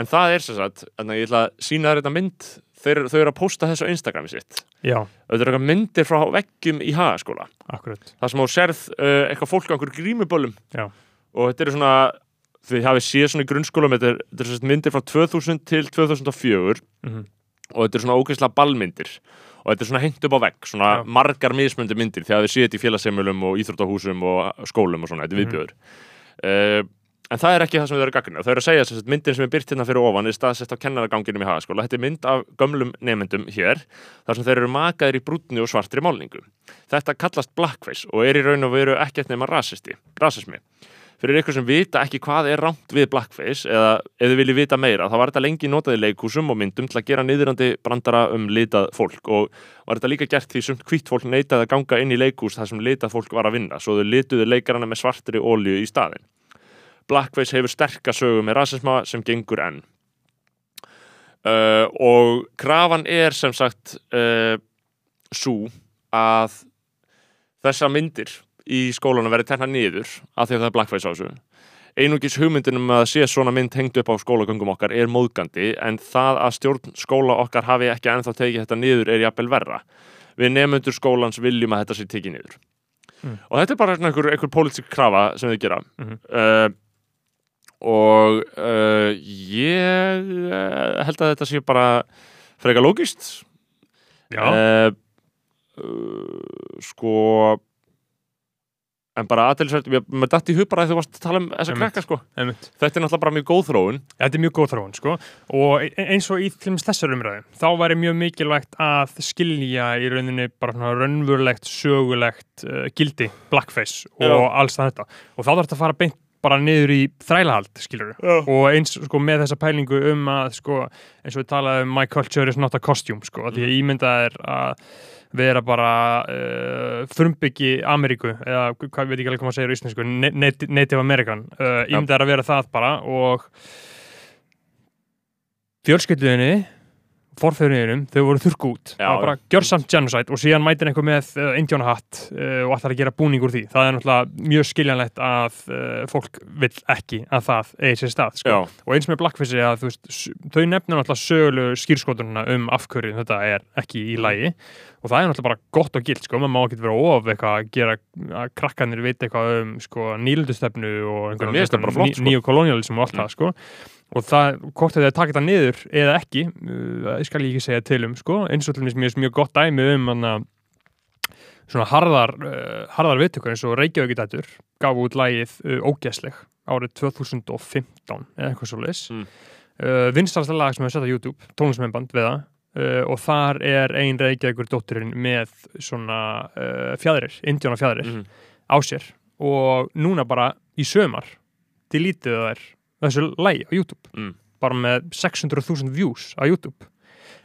En það er sem sagt, þannig að ég ætla að sína þér þetta mynd þeir, þau eru að posta þessu á Instagrami sitt. Já, þetta eru eitthvað myndir frá veggjum í hagaskóla. Það sem þú sérð uh, eitthvað fólk á einhverjum grímuböllum. Já. og þetta eru svona þið hafið séð svona í grunnskólum þetta eru er myndir frá 2000 til 2004 Mhm. og þetta eru svona ógeðslega ballmyndir og þetta er svona hengt upp á vegg svona Já. margar mismöndi myndir þegar þið séð þetta í félagseimilum og íþróttahúsum og skólum og svona, þetta er Mhm. viðbjöður uh, en það er ekki það sem þau eru gagnið þau eru að segja að myndin sem er byrt hérna fyrir ofan er staðsett á kennaraganginum í hagaskóla. Þetta er mynd af gömlum nefendum hér þar sem þeir eru makaðir í brúnni og svartri málningu. Þetta kallast blackface og er í raun og veru ekkert nema rasisti, rasismi fyrir ykkur sem vita ekki hvað er rámt við blackface eða ef þið viljið vita meira þá var þetta lengi notað í leikúsum og myndum til að gera niðurandi brandara um litað fólk. Og var þetta líka gert því sumt hvitt fólk neitaði að ganga inn í leikús þar sem litað fólk var að vinna svo þau lituðu leikarana með svartri ólíu í staðin Blackface hefur sterka sögu með rasisma sem gengur enn. Uh, og krafan er sem sagt uh, svo að þessa myndir í skólanu verði tenna niður af því að það er blackface á þessu. Einungis hugmyndinum að sé svona mynd hengt upp á skólagöngum okkar er móðgandi en það að stjórn skóla okkar hafi ekki ennþá tekið þetta niður er jafnvel verra. Við nefnundur skólans viljum að þetta sé tekið niður. Mm. og þetta er bara einhver, einhver pólitík krafa sem þau gera. Mhm. uh, og uh, ég uh, held að þetta sé bara frekar lógist já, uh, sko en bara aðeinsvært mér datt í hug bara að þú varst að tala um þessa krakka sko einmitt þetta er náttúrulega bara mjög góð þróun Þetta er mjög góð þróun, sko, og e- eins og í þessar umræðu, þá væri mjög mikilvægt að skilja í rauninni bara svona raunverulegt, sögulegt uh, gildi, blackface og Já. alls það þetta. Og þá þarf þetta að fara beint bara niður í þrælahald, skilur Já. og eins sko með þessa pælingu um að sko, eins og við talaðum my culture is not a costume, sko, mm. því að ímyndað er að vera bara uh, frumbyggi Ameríku eða hvað veit ekki alveg hvað maður segir á íslensku ne- nat- Native American. Uh, ímyndað er að vera það bara og fjölskylduðinni forþjóðinum, þau voru þurrku út. Það var bara gjörsamt genocide og síðan mætir einhver með uh, indjónahatt uh, og ætlar að gera búning úr því. Það er náttúrulega mjög skiljanlegt að uh, fólk vill ekki að það eigi sér stað sko. Og eins með Blackface að veist, þau nefna náttúrulega sögulegu skýrskotununa um afhverju þetta er ekki í lægi og það er náttúrulega bara gott og gilt sko, maður má ekki vera of eitthvað að gera að krakkanir vita eitthvað um sko, nýlundustefnu og bara flott, sko. nýju kolonialism og allt Mm. það sko og það, hvort þau taka þetta niður eða ekki, uh, skal ég ekki segja til um sko, eins og til mér mjög, mjög gott dæmi um hana, svona harðar uh, harðar viðtökur eins og Reykjavík dætur gaf út lægið uh, Ógæsleg árið 2015 eða eitthvað svo leis Mm. uh, vinstalasta lag sem hefur sett á YouTube tónlismennband við það uh, og þar er ein Reykjavíkur dótturinn með svona uh, fjæðrir, indjóna fjæðrir mhm. á sér og núna bara í sömar delítið þær þessu lægi á YouTube Mm. bara með 600.000 views á YouTube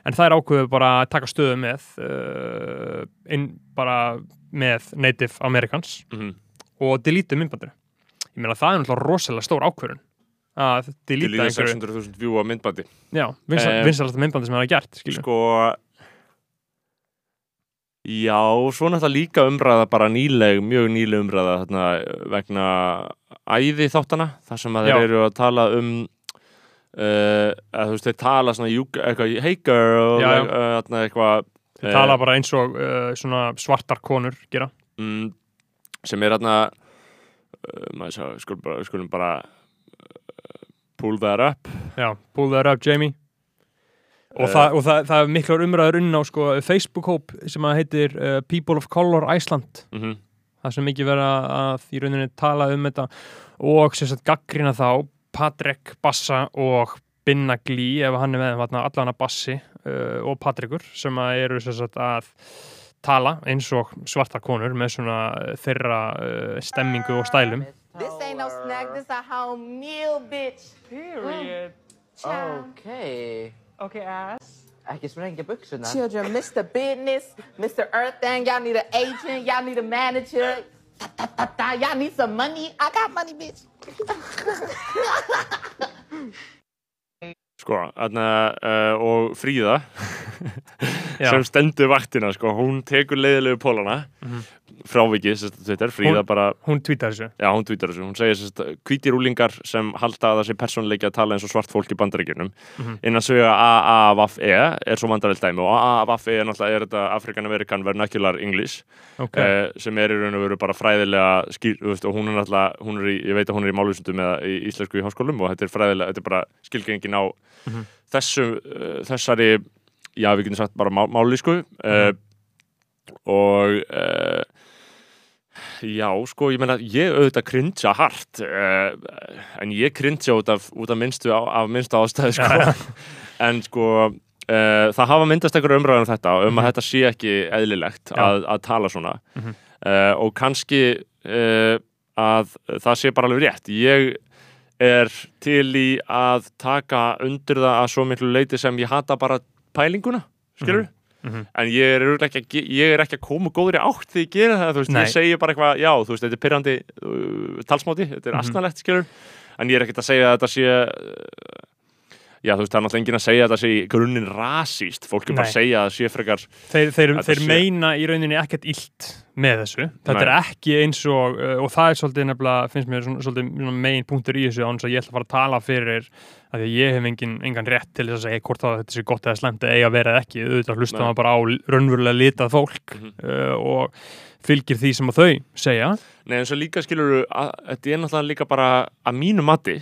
en það er ákveðu bara að taka stöðu með uh, inn bara með Native Americans Mhm. og delítið myndbandir ég meina það er náttúrulega rosalega stór ákvörun að delítið einhverju 600.000 view á myndbandi já, vinsal, Eh, vinsalasta myndbandi sem það er gert skilju. Sko Já, svo náttúrulega líka umræða bara nýleg, mjög nýleg umræða þarna, vegna æði þáttana, þar sem að þeir eru að tala um uh, að þú veist, þeir tala svona you- eitthvað, hey girl Já, já. uh, eitthvað þeir eh, tala bara eins og uh, svona svartar konur gera. mm, sem er þarna uh, maður skulum bara, skulum bara uh, pull that up. Já, pull that up Jamie. Og, Eh. það, og það, það er miklar umræður unn á sko, Facebook-hóp sem að heitir uh, People of Color Iceland. Mm það sem mikið vera að í rauninni tala um þetta og sem sagt gaggrina þá Patrick Bassa og Binna Glee ef hann er með allan að bassi uh, og Patrikur sem að eru sem sagt, að tala eins og svartar konur með svona uh, þeirra uh, stemmingu og stælum This ain't no snack, this a home meal, bitch. Period. Child. Okay. Okay, ass. Ekki sprengja buksunar. Children, Mr. Business, Mr. Earthing, y'all need an agent, y'all need a manager. Y'all need some money. I got money, bitch. sko, þarna, uh, og Fríða sem stendur vaktina, sko, hún tekur leiðilegu pólana Mhm. Frávikið, sérst, Twitter, Fríða Hún- bara hún tweetar þessu Já, hún tvítar þessu. Hún segir sérst hvítir úlingar sem halda að það sé persónleiki að tala eins og svart fólk í bandaríkjunum Mhm. innan svega AAVFE er svo vandarilt dæmi og AAVFE er náttúrulega er þetta African American Vernacular English Ok. eh, sem er í raun og veru bara fræðilega skýr, þú veist, og hún er náttúrulega, hún er í, ég veit að hún er í málvísundum eða í íslensku í háskólum og þetta er fræðilega, þetta er bara skilgengin á Mhm. þessu, uh, þessari já, við getum sagt bara má, málísku uh, og uh, Já, sko, ég meina, ég auðvitað cringea hart uh, en ég cringea út út af minnstu, á, af minnstu ástæðu, sko. [laughs] En sko uh, það hafa myndast einhverju umræðan um þetta um að þetta sé ekki eðlilegt að, að tala svona. Mhm. uh, og kannski að það sé bara alveg rétt. Ég er til í að taka undir það að svo miklu leiti sem ég hata bara pælinguna, skilur Mhm. en ég er, ekki, ég er ekki að koma góðri átt því ég gera það, þú veist, Nei. ég segi bara eitthvað já, þú veist, þetta er pyrrandi uh, talsmáti, þetta er Mhm. asnalegt, skilur en ég er ekkert að segja að þetta sé uh, já, þú veist, það er náttúrulega enginn að segja að þetta sé grunninn rasíst, fólk er bara að segja að það sé frekar þeir, þeir, þeir sé- meina í rauninni ekkert illt með þessu þetta Nei. er ekki eins og uh, og það er svolítið nefnilega, finnst mér svolítið megin punktur í þessu án þess að ég ætla að fara að tala fyrir að ég hef engin, engan rétt til þess að segja hvort það þetta sé gott eða slemt eða eða ekki, auðvitað hlusta maður bara á raunverulega litað fólk Mhm. uh, og fylgir því sem að þau segja Nei, en svo líka skilur þetta er náttúrulega líka bara að mínu mati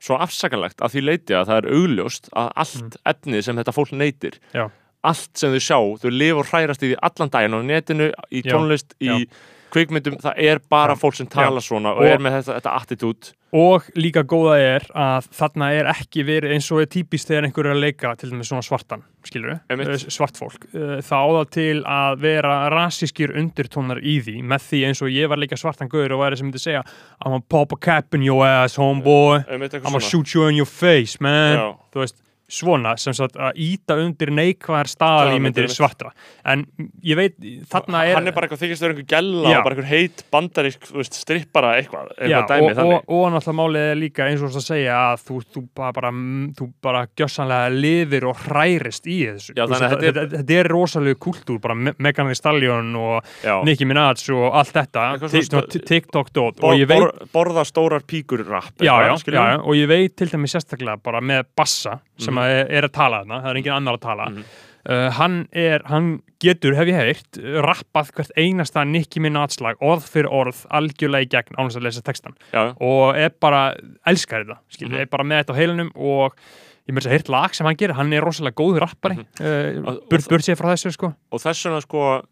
svo afsakanlegt að því leiti að það er augljóst að allt efnið sem þetta fólk neytir Mm. Já. Allt sem þau sjá, þau lifa og hrærast í því allan daginn á netinu, í Já. tónlist í kvikmyndum, það er bara Já. fólk sem tala svona og, Og- er með þetta, þetta attitút. Og líka góða er að þarna er ekki verið eins og er típist þegar einhver er að leika til dæmis svona svartan, skilur við, svart fólk, Uh, það á það til að vera rasískir undirtónar í því með því eins og ég var leika svartan gauður og væri sem myndi segja I'm gonna pop a cap in your ass homeboy. I'm svona. shoot you in your face man. Já. þú veist, svona sem sagt að íta undir neikvæðar Staðalmyndir, staðalímyndir einmitt. svartra en ég veit, þarna er hann er bara eitthvað þykist vera einhver gælla Já. og bara einhver heit bandarísk, strippara eitthvað, Já, eitthvað dæmi og, og, og náttúrulega málið er líka eins og þess að segja að þú, þú bara, bara, þú bara gjössanlega lifir og hrærist í þessu Já, veist, þetta, þetta, þetta er rosalega kultúr, bara Me- Megan Thee Stallion og Já. Nicki Minaj og allt þetta Eitthvað Ti- svona svona TikTok-dót Bor, og ég veit bor, borða stórar píkur rap já, já, já, já, og ég veit til dæmis sérstaklega bara með Bassa sem Mhm. að er að tala þarna, það er engin annar að tala Mhm. uh, hann er, hann getur hef ég heyrt, rappað hvert einasta Nicki Minaj lag, orð fyrir orð algjörlega í gegn án þess að lesa textan já, og er bara, elskar þetta skilur, Mhm. er bara með þetta á heilinum og ég þess að heyrt lag sem hann gerir, hann er rosalega góður rappari mm. Og- uh, burt burt sér frá þessu sko og þess vegna sko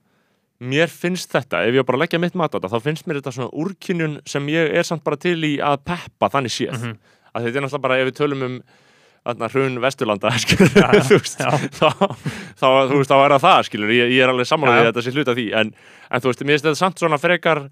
mér finnst þetta, ef ég bara leggja mitt mat á þetta þá finnst mér þetta svona úrkynjun sem ég er samt bara til í að peppa þannig séð Mhm. að þetta er náttúrulega bara ef við tölum um hrun Vesturlanda [laughs] já, þú veist. þá, þá, þú veist, þá er það það skilur ég, ég er alveg samanlega þetta sé hluta því. En, en þú veist, mér finnst þetta samt svona frekar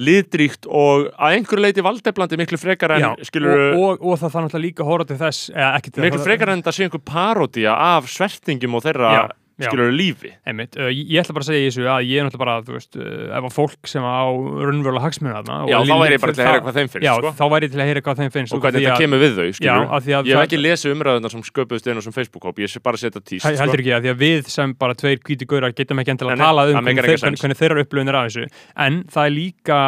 litríkt og að einhverju leiti valdeflandi miklu frekar en Já, skilur og, og, og það þarf náttúrulega líka að horfa til þess eða miklu frekar en þetta sé einhver parodía af svertingum og þeirra já. Skilur lífi? Einmitt, ég, ætla bara að segja í þessu að ég er náttúrulega bara, þú veist, ef að fólk sem á raunverulega hagsmunna þarna og Já, þá væri ég bara til að heyra hvað þeim finnst, Já, sko. þá væri ég til að heyra hvað þeim finnst og hvernig þetta að- kemur við þau Já, skilur af því að ég hef ekki lesið umræðunar sem sköpuðust á sem Facebook-hóp, ég sé bara að setja tíst sko. heldur ekki að því að við sem bara tveir hvíti gaurar getum ekki endilega nei, talað um hvernig, þeirra upplöðin er af þessu. En það er líka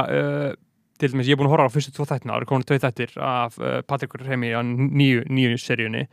til dæmis, ég er búin að horfa á fyrstu tvo þættina eru komin tvei þættir af uh, Patrikur Remi á nýju, nýju seríunni.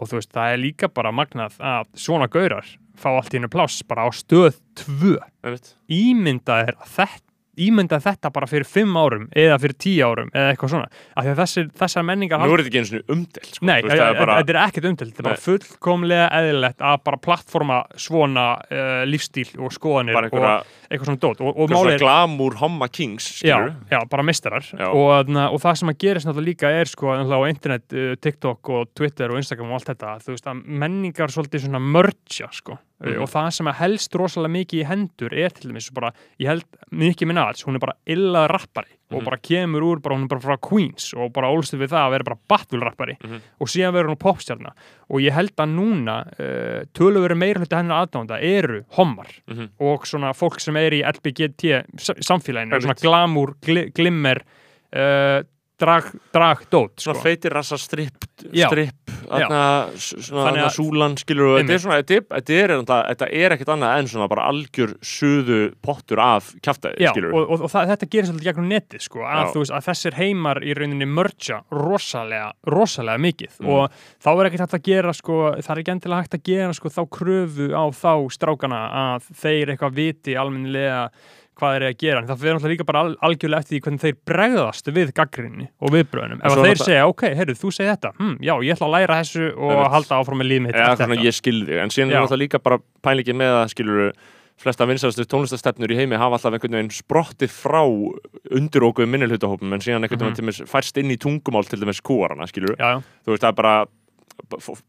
Og þú veist, það er líka bara magnað að svona gaurar fá allt í hennu pláss bara á stöð tvö. Einmitt. ímyndað er þetta ímynda þetta bara fyrir fimm árum eða fyrir tíu árum eða eitthvað svona. Af því að þessir, þessar menningar Nú er þetta ekki eins og umdelt sko. Nei, það er bara, þetta er ekkert umtilt, þetta er bara fullkomlega eðlilegt að bara plattforma svona uh, lífstíl og skoðanir einhverja og eitthvað svona dót. Og, og er, glamúr homma kings já, já, bara mistarar og, og það sem að gerist náttúrulega líka er sko á internet, uh, TikTok og Twitter og Instagram og allt þetta, þú veist að menningar svolítið svona mörgja sko Mhm. og það sem helst rosalega mikið í hendur er til dæmis bara, ég held Nicki Minaj, hún er bara illað rappari og Mhm. bara kemur úr, bara, hún er bara frá Queens og bara ólstu við það að vera bara battle rappari Mhm. og síðan verður hún popstjarna og ég held að núna uh, töluveri meira hluti hennar aðdánda eru hommar Mhm. og svona fólk sem er í LBGT sa- samfélaginu, svona glamúr, gli, glimmer uh, drag, drag dót sko. svona feitir rassa stripp Já. svona súlan skilur og þetta er er, er, er ekkert annað en svona bara algjör suðu pottur af kjaftaði Já, skilur og, og, og það, þetta gerir svolítið gegnum netið sko, að, Já. þú veist, að þessir heimar í rauninni mörgja rosalega, rosalega mikið Mm. og þá er ekkert hægt að gera sko, það er ekki endilega hægt að gera sko, þá kröfu á þá strákana að þeir eitthvað viti almennilega hvað þeir eru að gera, en það fyrir náttúrulega líka bara al, algjörlega eftir því hvernig þeir bregðast við gaggrinni og viðbröðunum, ef að þeir segja, ok, heyrðu, þú segir þetta hm, já, ég ætla að læra þessu og Einmitt. halda áfram með eða eftir þannig að ég skilði en síðan Já. er náttúrulega líka bara pælingið með að skilur flesta vinsalastu tónlistastefnur í heimi hafa alltaf einhvern veginn sprottið frá undirókuðum minnilhutahópum en síðan einhvern veginn Mhm. til dæmis færst inn í tungumál til dæmis kúarana skilur já, já, þú veist það er bara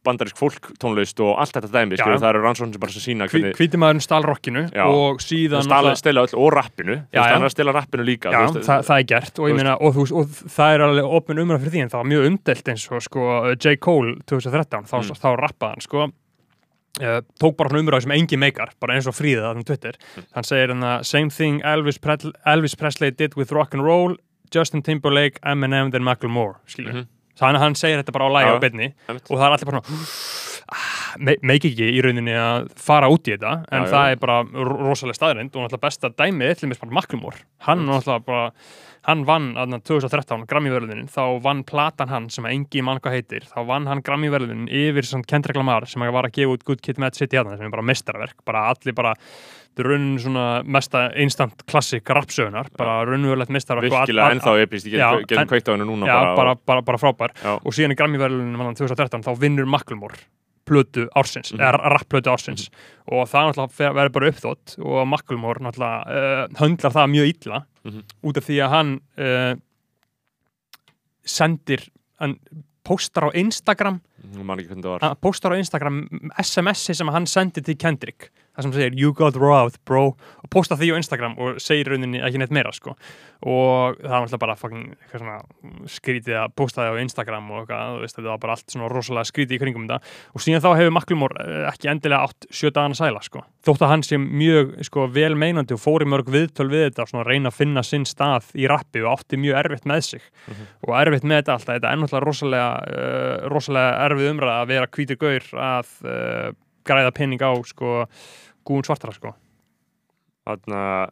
bandarísk fólk tónlist og allt þetta dæmi skilur það eru rannsóknir sem bara sem sína Hví- hvernig hvíti maðurinn stál rockinu Já. og síðan stala, stela öll og rappinu Já, já. hann er að stela rappinu líka það, það er gert og, meina, og, veist, og það er alveg opin umræð fyrir því en það var mjög umdelt eins og sko, J. Cole 2013 þá, Mm. þá rappaði hann sko, uh, tók bara svona umræð sem engin meikar bara eins og fríða þannig Twitter Mm. hann segir hann að same thing Elvis, Elvis Presley did with rock and roll Justin Timberlake, Eminem, then Macklemore skilur, Mhm. Þannig að hann segir þetta bara á lægi Já, á beinni einmitt. og það er allir bara svona ah, me meik ekki í rauninni að fara út í þetta en Já, já. það er bara ro- rosalega staðrind og náttúrulega besta dæmið til mér bara Macklemore hann náttúrulega bara hann vann aðna 2013 Grammy-verðunin þá vann platan hann sem engi mann hvað heitir þá vann hann Grammy-verðunin yfir Kendrick Lamar sem var að gefa út Good Kid Mad City hérna sem er bara mestarverk bara allir bara þetta er raunin svona mesta instant klassik rapsögunar bara raunverulegt all- virkilega ennþá epist ég Já, getum kveikt á hennu núna Já, bara, bara, bara, bara frábær. Já. og síðan í hann 2013 þá vinnur Macklemore plötu ársins, Mhm. eða rappplötu ársins. Og það náttúrulega verður bara uppþótt og Macklemore náttúrulega uh, höndlar það mjög illa Mhm. út af því að hann uh, sendir hann postar á Instagram. Postar á Instagram SMS-i sem hann sendir til Kendrick það sem segir you got robbed bro og postar því á Instagram og segir rauninni ekki neitt meira sko. Og það var alltaf bara fucking svona skrítið að posta því á Instagram og eitthvað, veist, þetta var bara allt svona rosalega skrítið í kringum þetta. Og síðan þá hefur Macklemore eh, ekki endilega átt sjö dagana sæla sko. Þótt að hann sé mjög sko vel meinandi og fór í mörg viðtöl við þetta og reyna að finna sinn stað í rappi og átti mjög erfitt með sig. Og erfitt með þetta alltaf, þetta er náttúrulega rosalega, uh, rosalega erfið umræða að vera hvítur gaur að uh, græða penning á sko gúin svartara sko Þarna,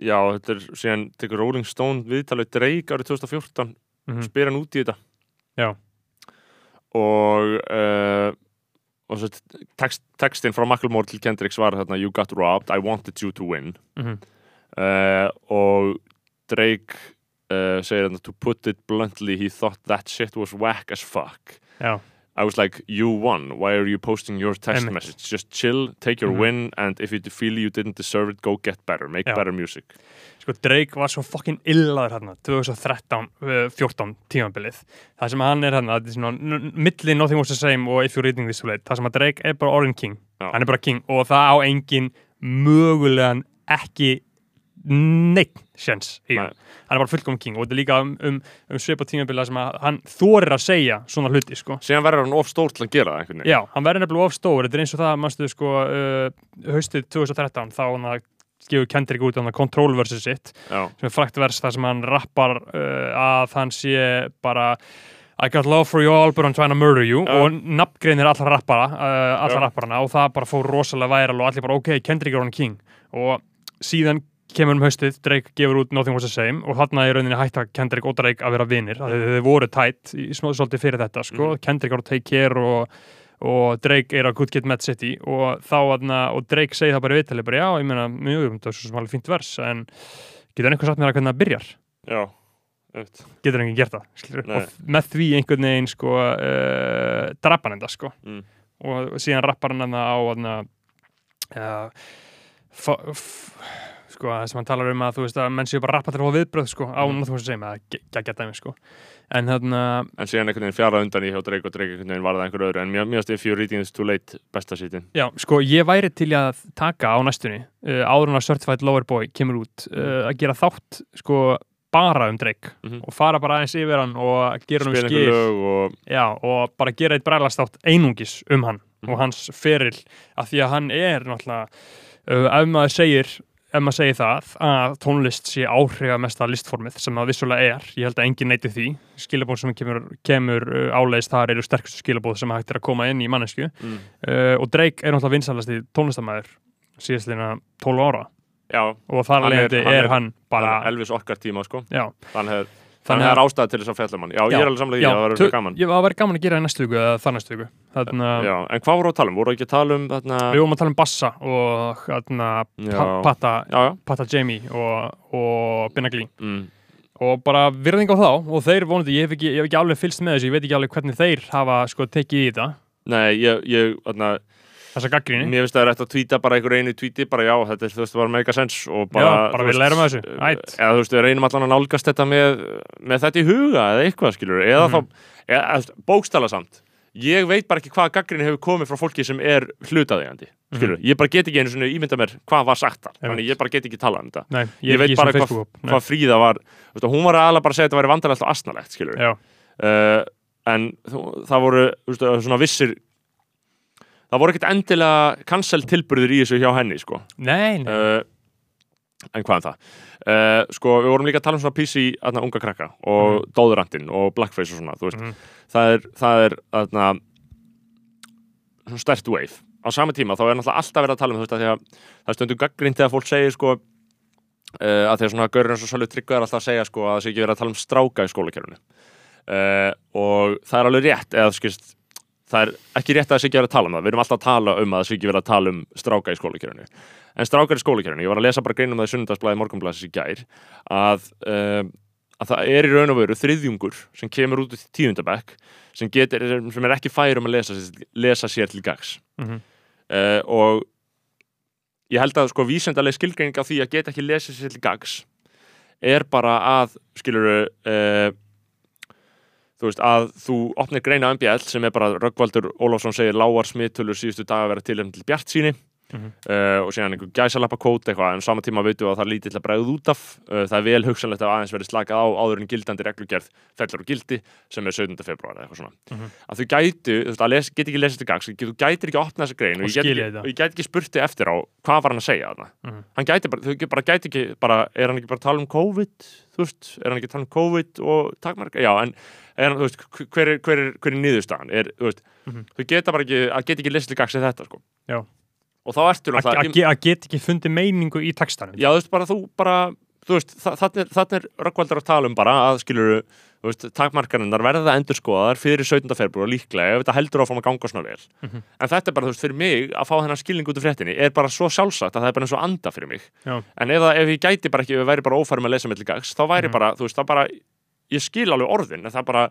já, þetta er síðan tekur Rolling Stone viðtalið Drake árið 2014 Mhm. spyr hann út í þetta Já. og uh, og svo text, textin frá Macklemore til Kendricks var þarna You got robbed, I wanted you to win Mhm. uh, og Drake uh, segir þarna to put it bluntly he thought that shit was whack as fuck Já, I was like, you won. Why are you posting your text Einmitt. message? Just chill, take your Mhm. win, and if you feel you didn't deserve it, go get better, make Já. better music. sko Drake var svo fucking illaður hérna 2013, uh, 14 tímabilið það sem hann er hérna, milli Nothing Was The Same og If You're Reading This Late það sem að Drake er bara orðin king Já. hann er bara king og það á engin mögulegan ekki neitt sjens í hann hann er bara fullkom king og þetta er líka um, um, um svipa tímabilið sem að hann þorir að segja svona hluti sko Síðan verður hann of stór til að gera það. Já, hann verður nefnilega of stór, þetta er eins og það mannstu sko, uh, haustið 2013 þá hann að gefur Kendrick út hann að Control versus sitt, Já. sem er frækt vers þar sem hann rappar uh, að hann sé bara I got love for you all but I'm trying to murder you Já. og nafngreinir allra rappara uh, allra Já. rapparana og það bara fór rosalega væral og allir bara ok, Kendrick er hann king og síðan kemur um haustið, Drake gefur út Nothing Was The Same og þarna í rauninni hætta Kendrick og Drake að vera mm. þeir voru tætt í, svolítið fyrir þetta, sko, Mhm. Kendrick að take care og, og Drake er á Good Kid Mad City og þá aðna, og Drake segi það bara í viðtali bara já, ég meina, mjög, það er svo sem alveg fínt vers en getur einhver satt mér að hvernig það byrjar Já, auðvitað. getur enginn gert það skilur, og með því einhvern veginn sko uh, drappan enda sko Mm. og síðan rappar hann þarna á aðna uh, f- sko það sem hann talar um að þú veist að menn séu bara að rappa til að fá viðbröð sko á mm. þú veist að að gegja dæmi sko en þarna En síðan einhvern veginn fjara undan í hjá Drake og Drake einhvern veginn var það einhver öðru en finnst If You're Reading This Too Late besta sítin. Já, sko, ég væri til að taka á næstunni uh, áður en að Certified Lover Boy kemur út uh, að gera þátt, sko, bara um Drake Mhm. og fara bara aðeins yfir hann og gera hann um skil og Já, og bara gera eitt bræðlast þátt einungis um hann Mhm. og hans feril af því að hann er náttúrulega uh, ef maður segir ef maður segir það að tónlist sé áhrifamesta listformið sem það vissulega er ég held að enginn neyti því. Skilabóð sem kemur, kemur uh, áleiðist þar eru sterkustu skilabóð sem hægt er að koma inn í mannesku mm. uh, og Drake er náttúrulega vinsalasti tónlistamæður síðastlega 12 ára. Já, og þar Hann er- er, hann bara Elvis okkar tíma sko. já, Þannig að Þannig að- að það er ástæða til þess að fjalla mann. Já, ég er alveg samlega því já, að það verður gaman. ég, það væri gaman að gera það í næstu viku eða það næstu viku þarna, Já, en hvað voru að tala um? Voru ekki að tala um þarna... við vorum að tala um Bassa og þarna, Já. pa, Pata, Já, já. Pata Jamie og, og Binagli Mm. og bara virðing á þá og þeir vonandi, ég hef ekki, ég hef ekki alveg fylgst með þessu ég veit ekki alveg hvernig þeir hafa sko tekið í þetta Nei, ég, ég, þarna, þessa gaggríni mér finnst það rétt að tvíta bara einhver einu tvíti, bara já, þetta er, þú veist, bara mega sens og bara, Já, bara þú við veist, lærum af þessu. Ætt. Eða þú veist, við reynum allan að nálgast þetta með, með þetta í huga eða eitthvað, skilur, eða Mhm. þá, eða, bókstala samt. Ég veit bara ekki hvað gaggrinni hefur komið frá fólki sem er hlutaðigandi, skilur. Ég bara get ekki einu svona ímynda mér hvað var sagt þar, Mhm. Þannig ég bara get ekki talað um þetta. Nei, Ég, er veit ekki bara svona hvað, Facebook-hóp. Nei. hvað Fríða var, þú veist, hún var aðalega bara að segja að þetta væri vandalegt og asnalegt, skilur. Já, uh, en þú- það voru þú veist, svona vissir það voru ekkert endilega cancel tilburður í þessu hjá henni sko. nei, nei, uh, en hvað um það uh, sko við vorum líka að tala um svona PC aðna, unga krakka og mm. dóðurandinn og blackface og svona þú veist, Mhm. það er, það er aðna, svona stert wave á sama tíma þá er náttúrulega alltaf verið að tala um að því að það er stundum gaggrind þegar fólk segir sko uh, að því að svona og Sölvi Tryggva er alltaf að segja sko að það sé ekki verið að tala um stráka í skólakerfinu uh, og það er alveg rétt eða skist, það er ekki rétt að það sé ekki verið að tala um það. Við erum alltaf að tala um að það sé ekki verið að tala um stráka í skólakerfinu. En strákar í skólakerfinu, ég var að lesa bara greinum það í sunnundagsblæði morgunblæðis í gær að, uh, að það er í raun og veru þriðjungur sem kemur út í tíundabæk sem, getur, sem er ekki fær um að lesa, lesa sér til gags. Mhm. uh, og ég held að sko vísendaleg skilgreining á því að geta ekki lesið sér til gags er bara að skiluru uh, þú veist að þú opnir greina MBL sem er bara Röggvaldur Ólafsson segir lágar smittölur síðustu daga að vera til til bjart síni Mhm. uh, og síðan einhver gæsalappa kót eitthvað en á sama tíma veitum við að það er lítið að bregða út af uh, það er vel hugsanlegt að aðeins verið slakað á áður en gildandi reglugerð fellur og gildi sem er 17. februar eða eitthvað svona Mhm. að þú gætu, þú veist, get ekki lesið til gangs þú gætir ekki að opna þessa grein og, Og ég get ekki, og ég get ekki spurti eftir á hvað var hann að segja þarna Mhm. hann gæti bara, þú bara gæti ekki bara, er hann ekki bara að tala um COVID þú veist, er hann ekki að tala um COVID og takmarka, já, en er hann, þú veist, hver er, hver er, hver er niðurstaðan er, þú veist, Mhm. þú geta bara ekki að geta ekki lesið til gangs þetta, sko Já. Og þá ertu að náttúrulega að ge- að get ekki fundið meiningu í textanum Já, þú veist, bara þú bara þú veist, þa- þarna er, er Röggvaldur að tala um bara að skilur þú veist, takmarkarinnar verða endur skoðar fyrir 17. februar líklega ef þetta heldur áfram að ganga svona vel Mhm. en þetta er bara, þú veist, fyrir mig að fá þennan skilning út af fréttinni er bara svo sjálfsagt að það er bara eins og anda fyrir mig Já. en það, ef ég gæti bara ekki, ef ég væri bara ófærum að lesa með til gags, þá væri Mhm. bara, þú veist, það bara ég skil alveg orðin, en það bara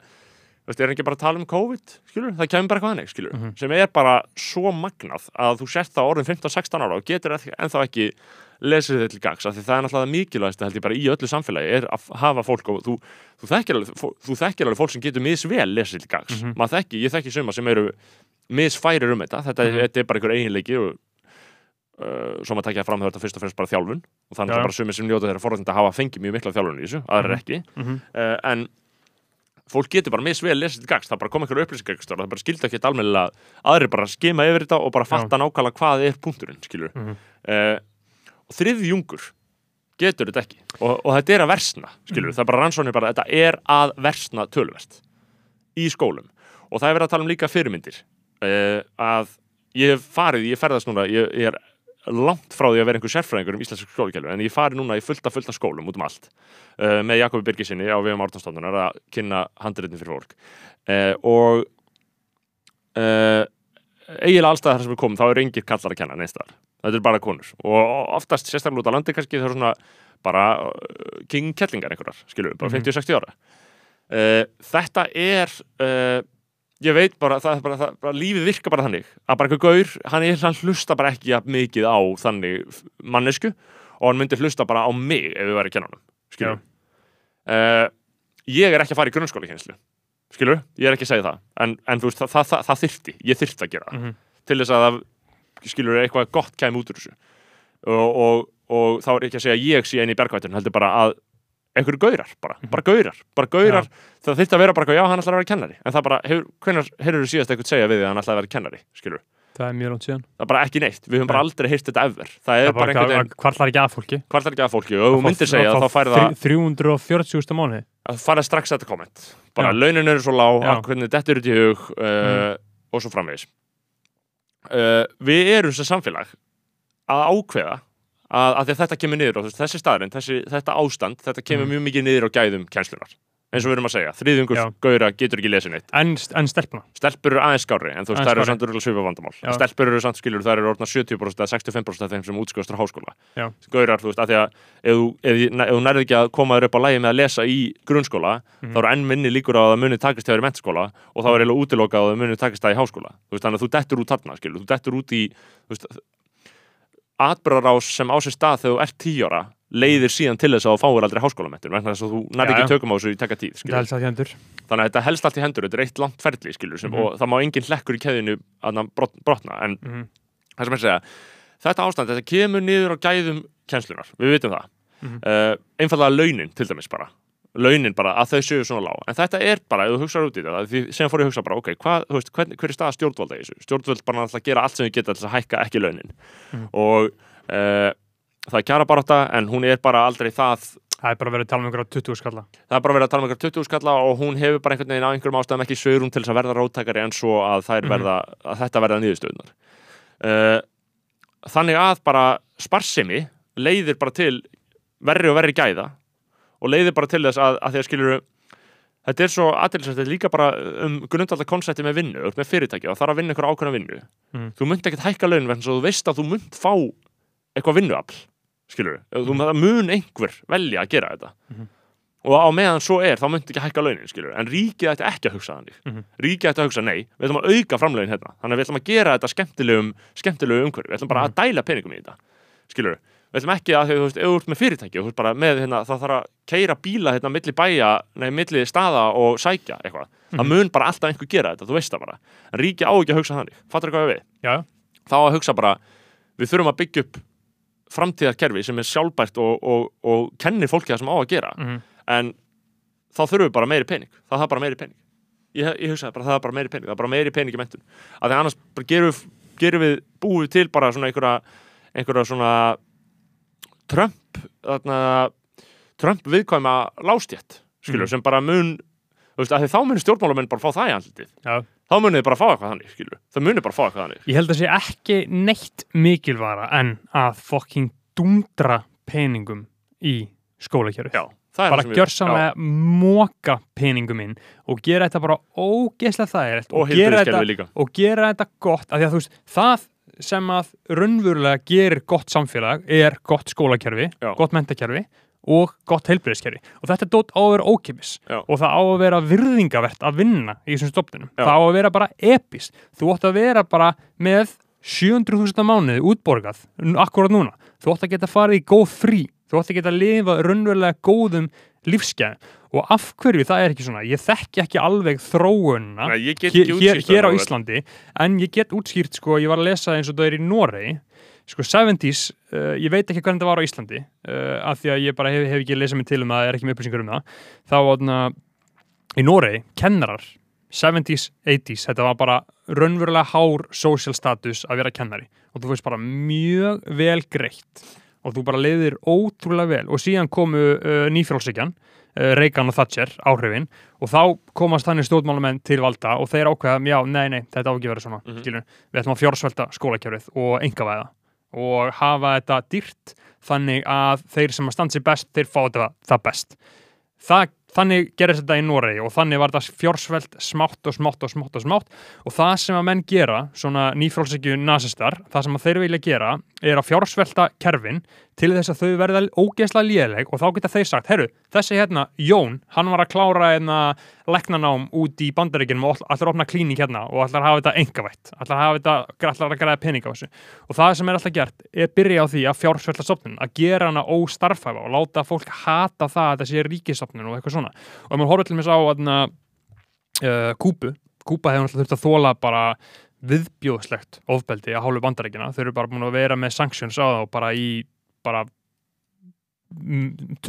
veist, er ekki bara að tala um COVID, skilur það kemur bara eitthvað hannig, skilur, Mhm. sem er bara svo magnað að þú sért það orðin 15-16 ára og getur ennþá ekki lesið þetta til gags, af því það er náttúrulega mikilvægast held ég bara í öllu samfélagi, er að hafa fólk og þú, þú, þekkir alveg, þú þekkir alveg fólk sem getur misvel lesið til gags Mhm. maður þekki, ég þekki suma sem eru misfærir um þetta, þetta, Mhm. þetta er bara einhver eiginleiki og uh, svo maður takja fram er þetta fyrst og fremst bara þjálfun og þannig að bara sumir sem njóta þeirra forðandi að hafa fengið mjög mikla þjálfun í þessu, aðra Mhm. ekki Mhm. uh, en fólk getur bara misvel lesið til gags, það bara kom einhver upplýsingagstóra það bara skildi ekki almennilega aðri bara skima yfir þetta og bara fatta nákvæmlega hvað er punkturinn, skilur Mhm. uh, og þriðjungur getur þetta ekki. Og, og þetta er að versna, skilur Mhm. það er bara rannsóknir bara, þetta er að versna tölvert í skólum. Og það er verið að tala um líka fyrirmyndir. Uh, að ég hef farið, ég ferðast núna ég, ég er langt frá því að vera einhver sérfræðingur um íslensk skólakelfu en ég fari núna í fullta fullta skólum út um allt uh, með Jakobi Birgisinni á VM Árnastofnunar að kynna handritin fyrir fólk. Uh, og uh, eiginlega allstæðar þar sem við komum þá eru engir kallar að kenna neistar þetta eru bara konur. Og oftast sérstaklega út á landi kannski það er svona bara uh, king kettlingar einhverjar, við, bara Mhm. 50-60 ára. Uh, þetta er uh, ég veit bara, það bara, það, bara lífið virka bara þannig. Að bara eitthvað gaur, hann, hann hlusta bara ekki mikið á þannig mannesku og hann myndi hlusta bara á mig ef við væri að kenna honum, skilur uh, ég er ekki að fara í grunnskóla kjenslu skilur, ég er ekki að segja það. En, en þú veist, það, það, þyrfti, ég þyrfti að gera það. Mhm. til þess að skilur eitthvað gott kæmi út úr þessu. Og, og, og þá er ekki að segja ég sé einn í bergvætturinn, heldur bara að einhverju gaurar, bara, Mhm. bara gaurar bara gaurar, það þyrfti að vera bara, eitthvað, já, hann ætlar að vera kennari. En það bara, hefur, hvenær heyrður þú síðast eitthvað segja við því að hann ætlar að vera kennari, skilur það er mjög langt síðan. Það er bara ekki neitt, við höfum bara aldrei heyrt þetta ever, það það er er bara einhvern veginn, hvarlar ekki að fólki. Hvað er ekki að fólki. Og þú myndir segja, þá færði það 340.000 mánuði. Að fara strax þetta komment. Bara launin eru svo lág, að hvernig þetta eru í hug uh, og svo framvegis. Uh, við erum sem samfélag að ákveða að, að þetta kemur niður og þessi staðurinn, þessi, þetta ástand þetta kemur Mm. mjög mikið niður á gæðum kennslunar eins og við erum að segja, þriðjungur gauðra getur ekki lesið neitt. En, en stelpna? Stelpur eru aðeins skári, en þú veist, það eru samt örgulega svipa vandamál. Já. stelpur eru samt skilur, það eru orðna 70% eða 65% af þeim sem útskjóðast frá háskóla. Já. gaurar, þú veist, af því að ef ef, ef, þú nærði ekki að koma þér upp á lægi með að lesa í grunnskóla Mhm. þá eru enn minni líkur á að það muni takast þér í mennskóla og þá er eiginlega útilokað að það muni takast það í háskóla. Þú veist, að atbyrðarás sem á sér stað þegar þú ert tíóra leiðir síðan til þess að þú fáir aldrei háskólamettur vegna þess að þú nærði ekki tökum á þessu í taka tíð að þannig að þetta helst allt í hendur, þetta er eitt langt ferli skilur, sem, Mhm. og það má engin hlekkur í keðinu að brot, brotna, en Mhm. það sem ég segja, þetta ástand, þetta kemur niður á gæðum kennslunar, við vitum það Mhm. uh, einfallega launin til dæmis bara launin bara að þau séu svona lág en þetta er bara, ef þú hugsaður út í þetta því sem fór ég að hugsa bara, ok, hvað, veist, hvern, hver er staða stjórnvalda í þessu? Stjórnvald bara alltaf gera allt sem þau geta til að hækka ekki launin Mhm. og uh, það er kjara bara en hún er bara aldrei það það er bara verið að tala um einhverja 20 skalla það er bara verið að tala um einhver 20 skalla og hún hefur bara einhvern veginn á einhverjum ástæðum ekki svörum til þess að verða róttakari en svo að, þær Mhm. verða, að þetta verða niðurstöðunar uh, þannig að bara sparsimi leiðir bara til verri og verri gæða og leiðir bara til þess að, að því að skilur þetta er svo aðeinsvægt, þetta er líka bara um grundvalda konsepti með vinnu, með fyrirtæki og það er að vinna einhverja ákveðna vinnu. Mhm. þú munt ekkert hækka launin vegna svo þú veist að þú munt fá eitthvað vinnuafl skilur þú, það mun einhver velja að gera þetta. Mhm. og á meðan svo er þá munt ekki hækka launin skilur en ríkið ætti ekki að hugsa þannig. Mhm. ríkið ætti að hugsa nei, við ætlum að auka framlögin hérna. Þannig að við ætlum að við ætlum ekki að, þú veist, ert með fyrirtæki þú veist bara með, hérna, það þarf að keira bíla hérna milli bæja, nei, milli staða og sækja eitthvað, það mun bara alltaf einhver gera þetta, þú veist það bara, en ríkið á ekki að hugsa þannig, fattar hvað við, já, þá að hugsa bara við þurfum að byggja upp framtíðarkerfi sem er sjálfbært og, og, og kennir fólki það sem á að gera. Mhm. en þá þurfum við bara meiri pening. Það er bara meiri pening. Ég, ég hugsaði bara það er bara meiri pening, það er bara meiri pening í mentun að því annars gerum við, gerum við búum við til bara svona einhverja einhverja svona Trump þarna, Trump viðkvæma lástjætt skilur, Mhm. sem bara mun veist, að þá munir stjórnmálamenn bara fá það í andlitið. Já. Þá munir þið bara fá eitthvað þannig, skilur það munir bara fá eitthvað þannig. Ég held að sé ekki neitt mikilvara en að fokking dundra peningum í skólakjörðu. Bara sem ég- gjörsamlega móka peningum inn og gera þetta bara ógeðslega þægilegt Já, og gera þetta, og gera þetta gott af því að þú veist, það sem að raunverulega gerir gott samfélag er gott skólakerfi, Já. gott mentakerfi og gott heilbreyðiskerfi og þetta dót á að vera ókipis Já. og það á að vera virðingavert að vinna í þessum stofnunum, það á að vera bara epist, þú átt að vera bara með 700.000 mánuði útborgað akkurat núna, þú átt að geta farið í góð frí, þú átt að geta lifa raunverulega góðum lífsgæðum og af hverju það er ekki svona? Ég þekki ekki alveg þróunna hér, ekki hér, hér á Íslandi en ég get útskýrt sko, ég var að lesa eins og það er í Noregi. Sko 70s, uh, ég veit ekki hvernig það var á Íslandi uh, af því að ég bara hef, hef ekki lesað mig til um það, er ekki með upplýsingar um það. Þá var í Noregi, kennarar 70s, 80s, þetta var bara raunverulega hár social status að vera kennari. Og þú veist bara mjög vel greitt og þú bara leiðir ótrúlega vel. Og síðan komu uh, nýfjálfsíkjan uh, Reagan og Thatcher áhrifin. Og þá komast þannig stjórnmálamenn til valda og þeir ákveða, já, nei, nei, þetta á ekki vera svona Mhm. skilur, við ætlum að fjársvelta skólakjörfið og engavæða og hafa þetta dýrt þannig að þeir sem að standa sér best, þeir fá þetta það best. Það þannig gerist þetta í Noregi og þannig var þetta fjórsveld smátt og smátt og smátt og smátt. Og það sem að menn gera, svona nýfrálsækju nazistar, það sem að þeir vilja gera er að fjórsvelta kerfin til þess að þau verða ógeðslega léleg og þá geta þeir sagt, herru, þessi hérna Jón, hann var að klára hérna leknanám út í bandaríkinum og allar opna klíning hérna og allar hafa þetta engavætt, allar hafa þetta, allar að græða pening á þessu. Og það sem er alltaf gert er byrja á því að fjársvelta sopnun, að gera hana óstarfæfa og láta fólk hata það að þetta sé ríkisopnun og eitthvað svona. Og maður horfður til mér sá að uh, Kúbu, Kúba hefur alltaf þurft að þóla bara viðbjóðslegt ofbeldi að hálfu bandaríkina, þau eru bara búin að vera með sanctions á það og bara í bara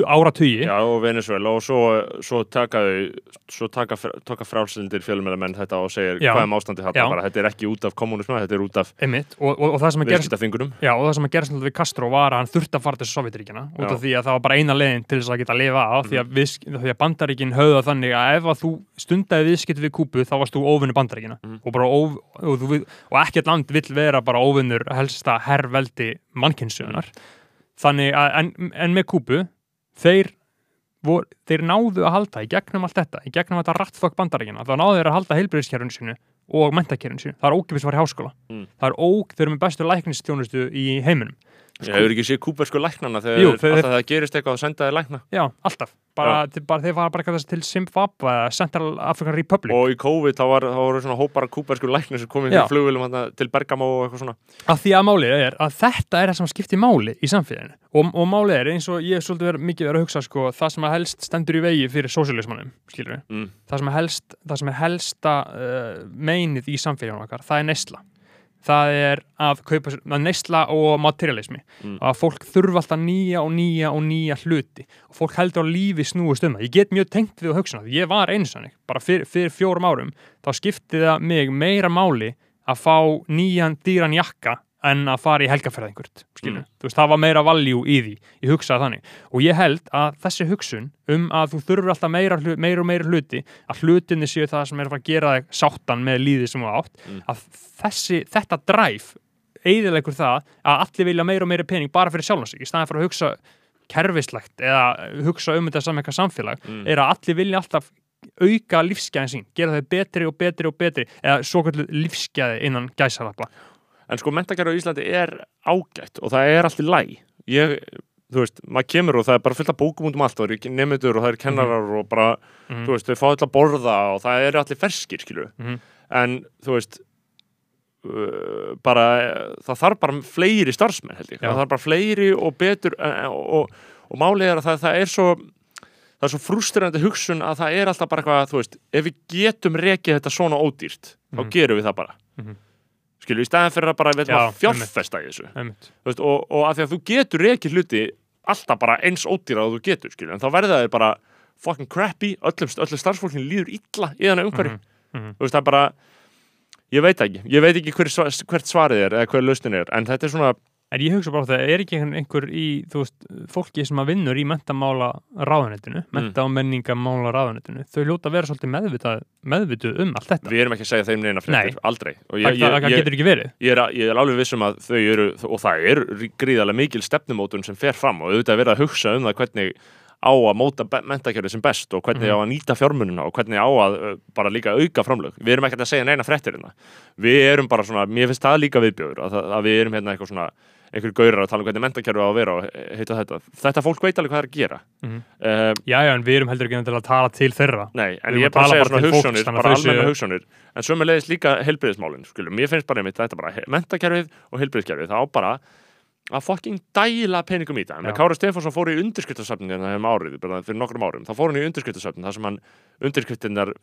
áratugi. Já, og Venezuela og svo, svo taka þau svo taka, taka frálslindir fjölmennamenn þetta og segir Já. hvað er ástandi þetta bara, þetta er ekki út af kommunismu, þetta er út af Einmitt, og, og, og það sem að gerst viðskiptafingurum Já, og það sem að gerast náttúrulega við Castro var að hann þurfti að fara til Sovjetiríkina út af Já. því að það var bara eina leiðin til þess að geta að lifa á því, að við, því að bandaríkin höfða þannig að ef að þú stundaði viðskipt við Kúbu þá varst þú óvinni bandaríkina Mhm. og, bara óv, og, ekkert land vill vera bara óvinnur helsta herrveldi mannkynnsöðunar þannig að en, en með Kúbu þeir, vor, þeir náðu að halda í gegnum allt þetta, í gegnum þetta rattfokk bandaríkina, þá náðu þeir að halda heilbreyðiskerfinu sinu og mentakerfinu sinu, það er ókipis að fara í háskóla. Mm. það er ók, þeir eru með bestu læknistjónustu í heiminum Ég hefur ekki séð kúbersku læknana þegar Jú, alltaf þeir- þegar það gerist eitthvað að senda þið lækna Já, alltaf. Bara, til, bara þeir fara bara eitthvað til Zimbabwe eða Central African Republic. og í COVID þá, var, þá voru svona hópar kúbersku lækni sem komið Já. flugvélum þarna til Bergamo og eitthvað svona Að því að málið er að þetta er það sem skiptir máli í samfélaginu. Og, og málið er eins og ég er svolítið verið, mikið verið að hugsa sko, það sem helst stendur í vegi fyrir sósialismannum, skilur við. mm. Það sem er, helst, það sem er helsta uh, meinið í samfélaginu okkar, það er neysla. Það er að kaupa að neysla og materialismi. Mm. Að fólk þurfa alltaf nýja og nýja og nýja hluti. Og fólk heldur að lífi snúist um það. Ég get mjög tengt við að hugsa um það. Ég var eins og hannig, bara fyrir, fyrir fjórum árum, þá skipti það mig meira máli að fá nýjan dýran jakka en að fara í helgaferð einhvert. Mm. Veist, það var meira valjú í því. Ég hugsaði þannig. Og ég held að þessi hugsun um að þú þurfur alltaf meira, meira og meira hluti, að hlutinni séu það sem er að gera þig sáttan með líðið sem þú átt, Mm. að þessi, þetta dræf eiðilegur það að allir vilja meira og meira pening bara fyrir sjálfan sig, í staðan fyrir að hugsa kerfislegt eða hugsa um þetta saman eitthvað samfélag, Mm. er að allir vilja alltaf auka lífsgæðin sín, gera þau betri og betri og betri, eða svo kallu lífsgæði innan gæsalappa. En sko mentakerfi á Íslandi er ágætt og það er allt í læg ég, þú veist, maður kemur og það er bara fullt af bókum út um allt og það eru nefndur og það eru kennarar og bara, Mhm. þú veist, þau fá alltaf borða og það eru allir ferskir, skilju Mhm. en þú veist uh, bara, það þarf bara fleiri starfsmenn held ég, Já. það þarf bara fleiri og betur uh, og, og málið er að það, það er svo það er svo frústrandi hugsun að það er alltaf bara eitthvað, þú veist, ef við getum rekið þetta svona ódýrt, þá Mhm. gerum við það bara Mhm. Skilju, í staðin fyrir að bara við Já, að fjárfesta í þessu. Veist, og, og að því að þú getur rekið hluti alltaf bara eins ódýra og þú getur skilju, en þá verða þau bara fucking crappy, öllum, öllum starfsfólkinu líður illa í þannig umhverju, Mhm, mhm. þú veist, það er bara ég veit ekki, ég veit ekki hver, hvert svarið er eða hver lausnin er, en þetta er svona En ég hugsa bara að það er ekki einhver- í, þú veist, fólki sem að vinnur í mentamála ráðunetinu, menta og menningamála ráðunetinu, þau hljóta að vera svolítið meðvitað, meðvituð um allt þetta. við erum ekki að segja þeim neina fréttir, aldrei og það, það, það getur ekki verið. ég er, ég er alveg vissum að þau eru og það er gríðarlega mikil stefnumótun sem fer fram og auðvitað er verið að hugsa um það hvernig á að móta mentakerfi sem best og hvernig á að nýta fjármununa og hvernig á að uh, bara líka auka framlög. Við erum ekkert að segja neina fréttir hérna. Við erum bara svona, mér finnst það líka viðbjöður að, að við erum hérna eitthvað svona einhverjur gaurar að tala um hvernig mentakerfi á að vera og heita þetta, þetta fólk veit alveg hvað það er að gera. Mhm. uh, Já, já, en við erum heldur ekki til að tala til þeirra. Nei, en ég er bara að segja svona hugsanir, bara almenna hugsanir en sömulegis líka heilbriðismálin skulum, mér finnst bara einmitt, þetta bara mentakerfið og heilbriðiskerfið, þá bara að fucking dæla peningum í það Kára Stefánsson fór í undirskriftasöfnin hérna um fyrir nokkrum árum, þá fór hann í undirskriftasöfnin þar sem hann undirskriftinnar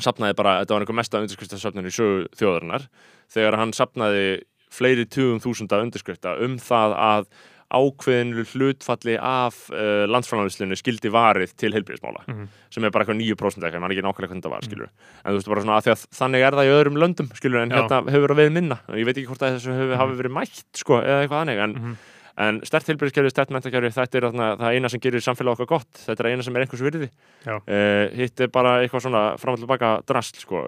sapnaði bara, þetta var einhver mesta undirskriftasöfnin í sögu þjóðarinnar þegar hann sapnaði fleiri tugum þúsunda undirskrifta um það að ákveðinu hlutfalli af uh, landsframlæðslunni skildi varið til heilbríðismála Mhm. sem er bara eitthvað 9% eitthvað, mann ekki nákvæmlega hvernig það var, skilur en þú veist bara svona að að þannig er það í öðrum löndum skilur, en Já. hérna hefur verið minna. Ég veit ekki hvort að þessu hefur, hafi verið mætt sko, eða eitthvað þannig, en, Mhm. en stert heilbríðiskerfi, stert mentakerfi, þetta er þarna, það eina sem gerir samfélag okkar gott, þetta er eina sem er einhvers virði. Uh, hitt er bara eitthvað svona fram og tilbaka drast, sko,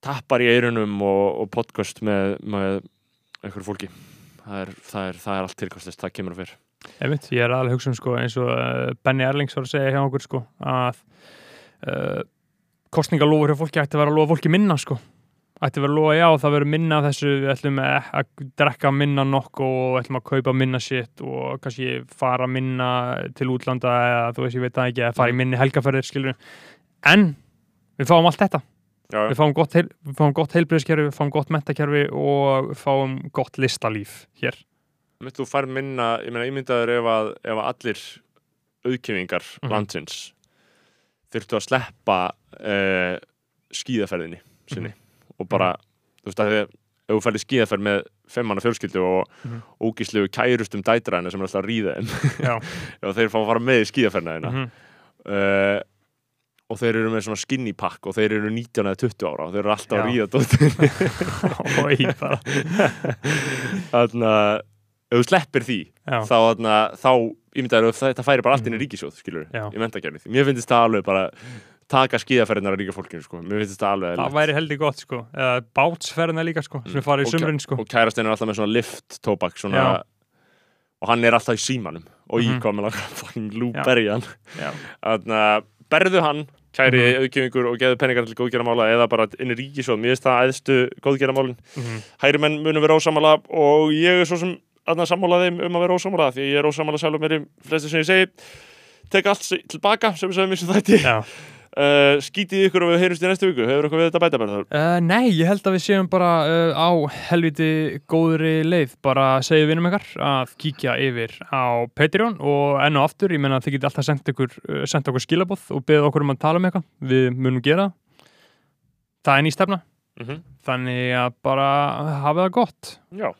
tappar í eirunum og, og podcast með, með einhverju fólki það er, það er, það er allt tilkastist, það kemur að fyrr Einmitt, ég er alveg að hugsa um sko, eins og uh, Benny Erlings var að segja hjá okkur sko, að uh, kostningalofur hjá fólki ætti að vera að lofa fólki minna sko. ætti að vera að lofa já það verður minna þessu við ætlum að, að drekka minna nokk og ætlum að kaupa minna shit og kannski fara minna til útlanda eða þú veist ég veit það ekki að fara í minni helgaferðir skilur en við fáum allt þetta Já, við fáum gott, heil, gott heilbriðskerfi, við fáum gott mentakerfi og við fáum gott listalíf hér. Þú fær minna, ég meina ímyndaður ef að, ef að allir auðkjöfingar Mhm. landsins þurftu að sleppa uh, skíðaferðinni sinni og bara, þú veist að þið ef þú færði skíðaferð með femmanna fjölskyldu og Mhm. ógíslegu kærustum dætræðina sem er alltaf að ríða þeim og [laughs] þeir fá að fara með í skíðaferðina þeina mhm, uh, og þeir eru með svona skinny pack og þeir eru 19 eða 20 ára og þeir eru alltaf að ríða [laughs] bara, [laughs] þannig að ef þú sleppir því já, þá, þarna, þá ímyndaður að þetta færi bara allt inn í ríkisjóð skilur, Já. í mentakerfið mér finnst það alveg bara taka skíðaferðinar að ríka fólkinu sko. mér finnst þetta alveg það væri heldur gott sko. Eða bátsferðina líka sko, sem við farið í sumrin sko. Og kærastinn er alltaf með svona lift tóbak svona, Já. og hann er alltaf í símanum. Og ég Mhm. kom með langar fucking lúbergi hann Já. þannig að berðu hann kæri Mhm. auðgjöfingur og geðu peningar til góðgeramála eða bara inn í ríkisjóð, mér finnst það æðstu góðgeramálin Mhm. hægri menn munum vera ósamála og ég er svo sem aðna sammála þeim um að vera ósamála því ég er ósamála sjálfur mér í flestu sem ég segi tek allt tilbaka sem við sögum eins og Já. Uh, skítið ykkur og við heyrumst í næstu viku. Hefur eitthvað við þetta bæta bara Uh, nei, ég held að við séum bara uh, á helviti góðri leið. Bara segja vinum ykkar að kíkja yfir á Patreon og enn og aftur, ég menna að þið geti alltaf sendt okkur, okkur skilabóð og beðið okkur um að tala um eitthvað, við munum gera það. Er ný stefna mm -hmm. þannig að bara hafa það gott. Já,